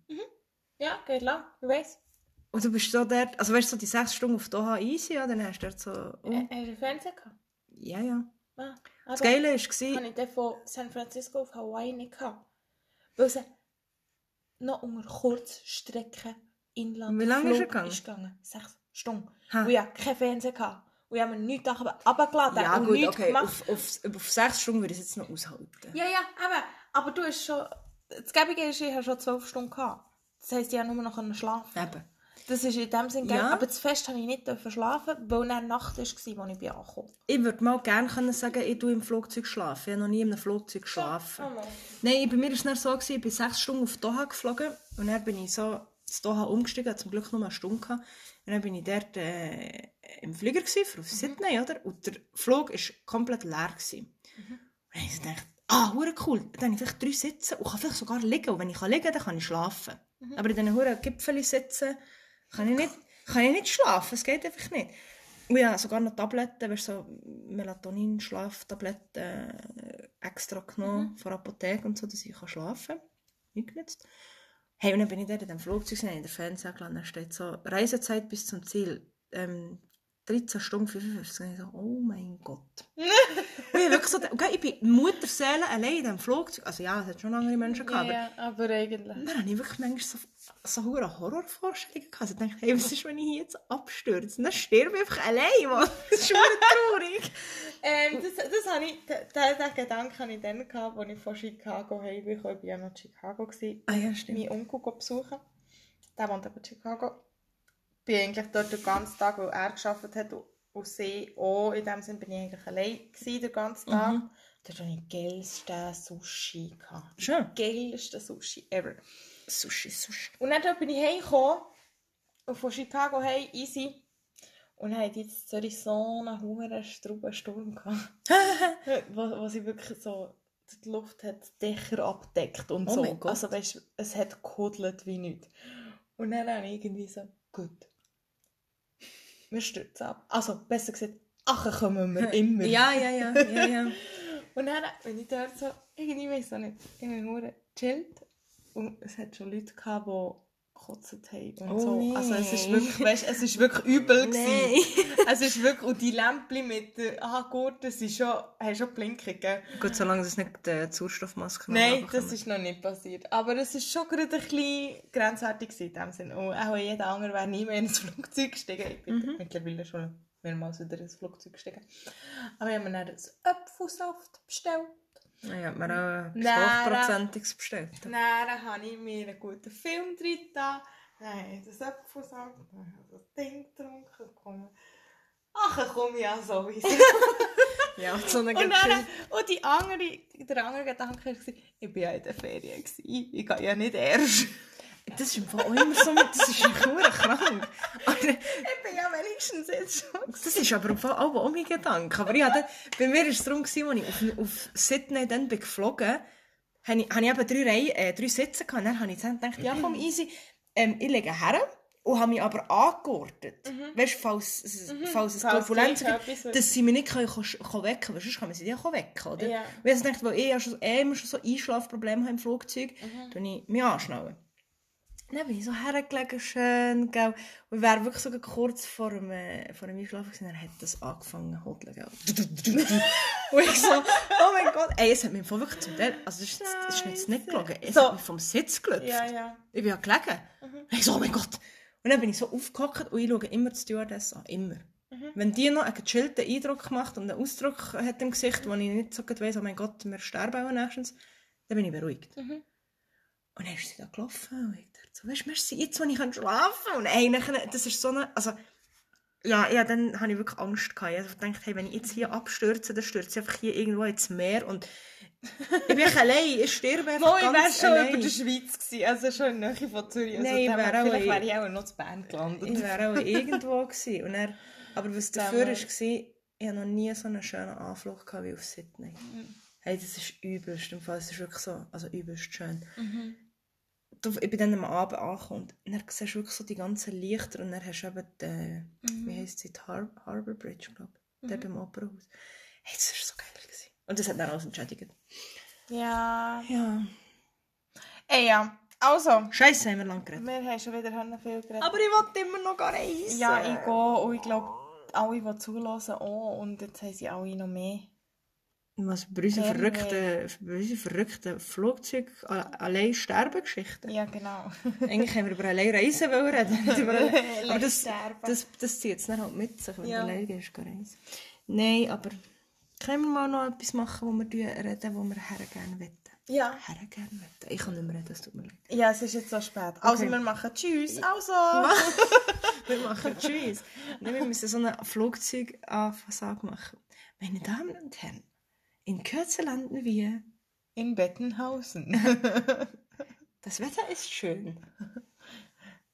Ja, geht lang. Ich weiss. Und du bist so dort, also weißt du, so die sechs Stunden auf Doha easy, ja, dann hast du dort so... Oh, Äh, hast du Fernsehen gehabt? ja, ja. Ah, Das aber Geile war, habe ich den von San Francisco auf Hawaii nicht gehabt. Weil sie noch unter Kurzstrecken Inland Wie lange ist er gegangen? ist gegangen. Sechs Stunden. Ha. Und ich hatte kein Fernsehen. Gehabt. Und ich habe mir nichts runtergeladen ja und gut, nichts okay, gemacht. auf, auf, auf sechs Stunden würde ich es jetzt noch aushalten. Ja, ja, aber, aber du hast schon... Das Gäbige ist, ich habe schon zwölf Stunden gehabt. Das heisst, ich habe nur noch schlafen. Eben. Das ist in dem Sinne. Ja. Aber das Fest habe ich nicht schlafen, weil dann Nacht war, als ich bin angekommen. Ich würde mal gerne können sagen, ich tue im Flugzeug schlafen. Ich habe noch nie in einem Flugzeug geschlafen. Oh Mann. Nein, bei mir war es dann so, gewesen, ich bin sechs Stunden auf Doha geflogen und dann bin ich so zu Doha umgestiegen, hatte zum Glück nur eine Stunde. Gehabt. Und dann bin ich dort äh, im Flieger gewesen, für auf Sydney, oder? Und der Flug war komplett leer. Gewesen. Und dann habe ich gedacht, ah, hure cool, dann habe ich vielleicht drei Sitze und kann vielleicht sogar liegen. Und wenn ich kann liegen kann, dann kann ich schlafen. Aber in diesen huren Gipfeln sitzen, kann ich nicht, kann ich nicht schlafen, es geht einfach nicht. Und ja, sogar noch Tabletten, weißt, so Melatonin-Schlaftabletten äh, extra genommen von der Apotheke und so, dass ich kann schlafen kann. Nicht genutzt. Hey, und dann bin ich dort in dem Flugzeug in der Fernseher geladen, da steht so, Reisezeit bis zum Ziel, ähm, 13 Stunden 55. Und ich so, oh mein Gott. und ich, wirklich so, okay, ich bin Mutterseele allein in diesem Flugzeug. Also ja, es hat schon andere Menschen gehabt, Ja, aber aber eigentlich. dann habe ich wirklich manchmal so, so hohe Horrorvorstellungen gehabt. Also ich dachte, hey, was ist, wenn ich hier jetzt abstürze? Dann sterbe ich einfach allein, Mann. Das ist schon traurig. Ähm, das, das habe ich, den, den Gedanken hatte ich dann, gehabt, als ich von Chicago heimgekommen bin. Ich war ja noch in Chicago. Gewesen. Ah ja, stimmt. meinen Onkel besuchen. Der wohnt aber in Chicago. Ich bin eigentlich dort den ganzen Tag, weil er gearbeitet hat, Und sie auch. In dem Sinne bin ich eigentlich allein gewesen, den ganzen Tag. Mhm. Dort hatte ich den geilsten Sushi. Gehabt. Schön. Geilsten Sushi ever. Sushi, Sushi. Und dann bin ich heimgekommen. Von Chicago hey, easy. Und dann hatte jetzt Zürich so einen hohen Straubensturm wo, wo sie wirklich so die Luft hat die Dächer abdeckt und Oh so. Also weißt, es hat gehudelt wie nichts. Und dann habe ich irgendwie so, gut. Wir stürzen ab. Also besser gesagt, ach kommen wir immer. Ja, ja, ja, ja, ja. Und dann bin ich dort so, irgendwie weiss auch nicht, irgendwie nur chillt. Und es hat schon Leute gehabt, die gekotzt haben und Oh so. nee. Also es ist wirklich, weißt, es ist wirklich übel. Nein. Es ist wirklich, und die Lämpchen mit den Angurten, sie schon, haben schon blinken, gell? Gut, solange es nicht die Sauerstoffmaske Nein, das ist noch nicht passiert. Aber es ist schon gerade ein bisschen grenzwertig in dem Sinne. Und auch jeder andere wäre nie mehr in ein Flugzeug gestiegen. Ich bin Mhm. mittlerweile schon mehrmals wieder ins Flugzeug gestiegen. Aber ich habe mir dann einen Apfelsaft bestellt. Ich habe mir auch Nein, Hochprozentiges bestellt. Dann habe ich mir einen guten Film drin da. Dann habe ich das Apfelsaft, dann habe ich das Ding getrunken. Ach, komm ja sowieso. Ja, so eine Und, dann, und die andere, der andere Gedanke war, ich war ja in der Ferien. Gewesen. Ich gehe ja nicht erst. Das ist im Fall immer so das ist nur krank. Aber Ich bin ja wenigstens jetzt schon. das ist aber im Fall auch, auch mein Gedanke. Aber ich hatte, bei mir war es darum, als ich auf, auf Sydney dann bin geflogen ich, habe ich eben drei, Reihen, äh, drei Sitze gehabt. Dann habe ich gedacht, ja komm, easy, ähm, ich lege her und habe mich aber angeordnet. Weißt du, falls, falls es gleich gibt, dass sie mich nicht können, können, wecken können, weil sonst können sie die auch wecken, oder? Ja. Und ich gedacht, weil ich ja schon, eh immer schon so Einschlafprobleme habe im Flugzeug, Mhm. dann ich mich anschnallen. Dann bin ich so hergelegen, schön, gell. Und ich wäre wirklich sogar kurz vor dem, äh, vor dem Einschlafen gewesen, dann hat das angefangen zu hodeln, gell. Und ich so, oh mein Gott, ey, es hat mich Fall wirklich zum Teil, also das ist, das ist jetzt nicht gelogen, es So. hat mich vom Sitz gelüpft. Ja, ja. Ich bin ja gelegen. Und ich so, oh mein Gott. Und dann bin ich so aufgehockt und ich schaue immer die Stewardess an, immer. Wenn die noch einen gechillten Eindruck macht und einen Ausdruck hat im Gesicht, wo ich nicht so gut weiss, oh mein Gott, wir sterben auch nächstens, dann bin ich beruhigt. Und dann ist sie da gelaufen und ich dachte so, weißt du, merci, jetzt, wo ich schlafen kann. Und ey, das ist so eine, also, ja, ja, dann habe ich wirklich Angst gehabt. Ich gedacht, hey, wenn ich jetzt hier abstürze, dann stürze ich einfach hier irgendwo ins Meer und ich bin allein, ich sterbe einfach Mo, ich wäre ganz schon allein. über der Schweiz gewesen, also schon in der Nähe von Zürich. Also Nein, dann auch vielleicht in- wäre ich auch noch zu Bern gelandet. Ich wäre auch irgendwo gewesen. Und er, aber was dafür war, ich habe noch nie so einen schönen Anflug gehabt wie auf Sydney. Mhm. Hey, das ist übelst. Im Fall, es ist wirklich so, also übelst schön. Mhm. Du, ich bin dann am Abend und dann siehst du wirklich so die ganzen Lichter und dann hast du eben die, Mhm. wie heisst sie, die Har Harbour Bridge, glaube ich, der beim Opernhaus. Hey, das war so geil. Gewesen. Und das hat dann alles entschädigt. Ja. Ja. Ey, ja. Also, Scheiße, haben wir lang geredet. wir haben schon wieder viel geredet. Aber ich wollte immer noch reisen. Ja, ich gehe und ich glaube, alle, die zulassen, auch. Und jetzt haben sie alle noch mehr. Was verrückten, bei unseren verrückten Flugzeug allein Sterbengeschichten. Ja, genau. Eigentlich haben wir über allein Reisen wollen reden. aber das, das, das zieht es dann halt mit sich, wenn Ja. du allein gehst, reisen. Nein, aber können wir mal noch etwas machen, wo wir reden, wo wir gerne wetten? Ja. Her gerne wetten. Ich kann nicht mehr reden, es tut mir leid. Ja, es ist jetzt so spät. Also, wir machen Tschüss. Also. Wir machen Tschüss. Nein, wir müssen so eine Flugzeug-Ansage machen. Meine Damen und Herren, in Kürze landen wir. In Bettenhausen. Das Wetter ist schön.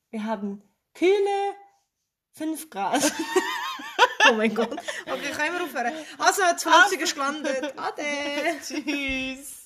Wir haben kühle 5 Grad. oh mein Gott. Okay, können wir aufhören. Also, das Flugzeug ist gelandet. Ade. Tschüss.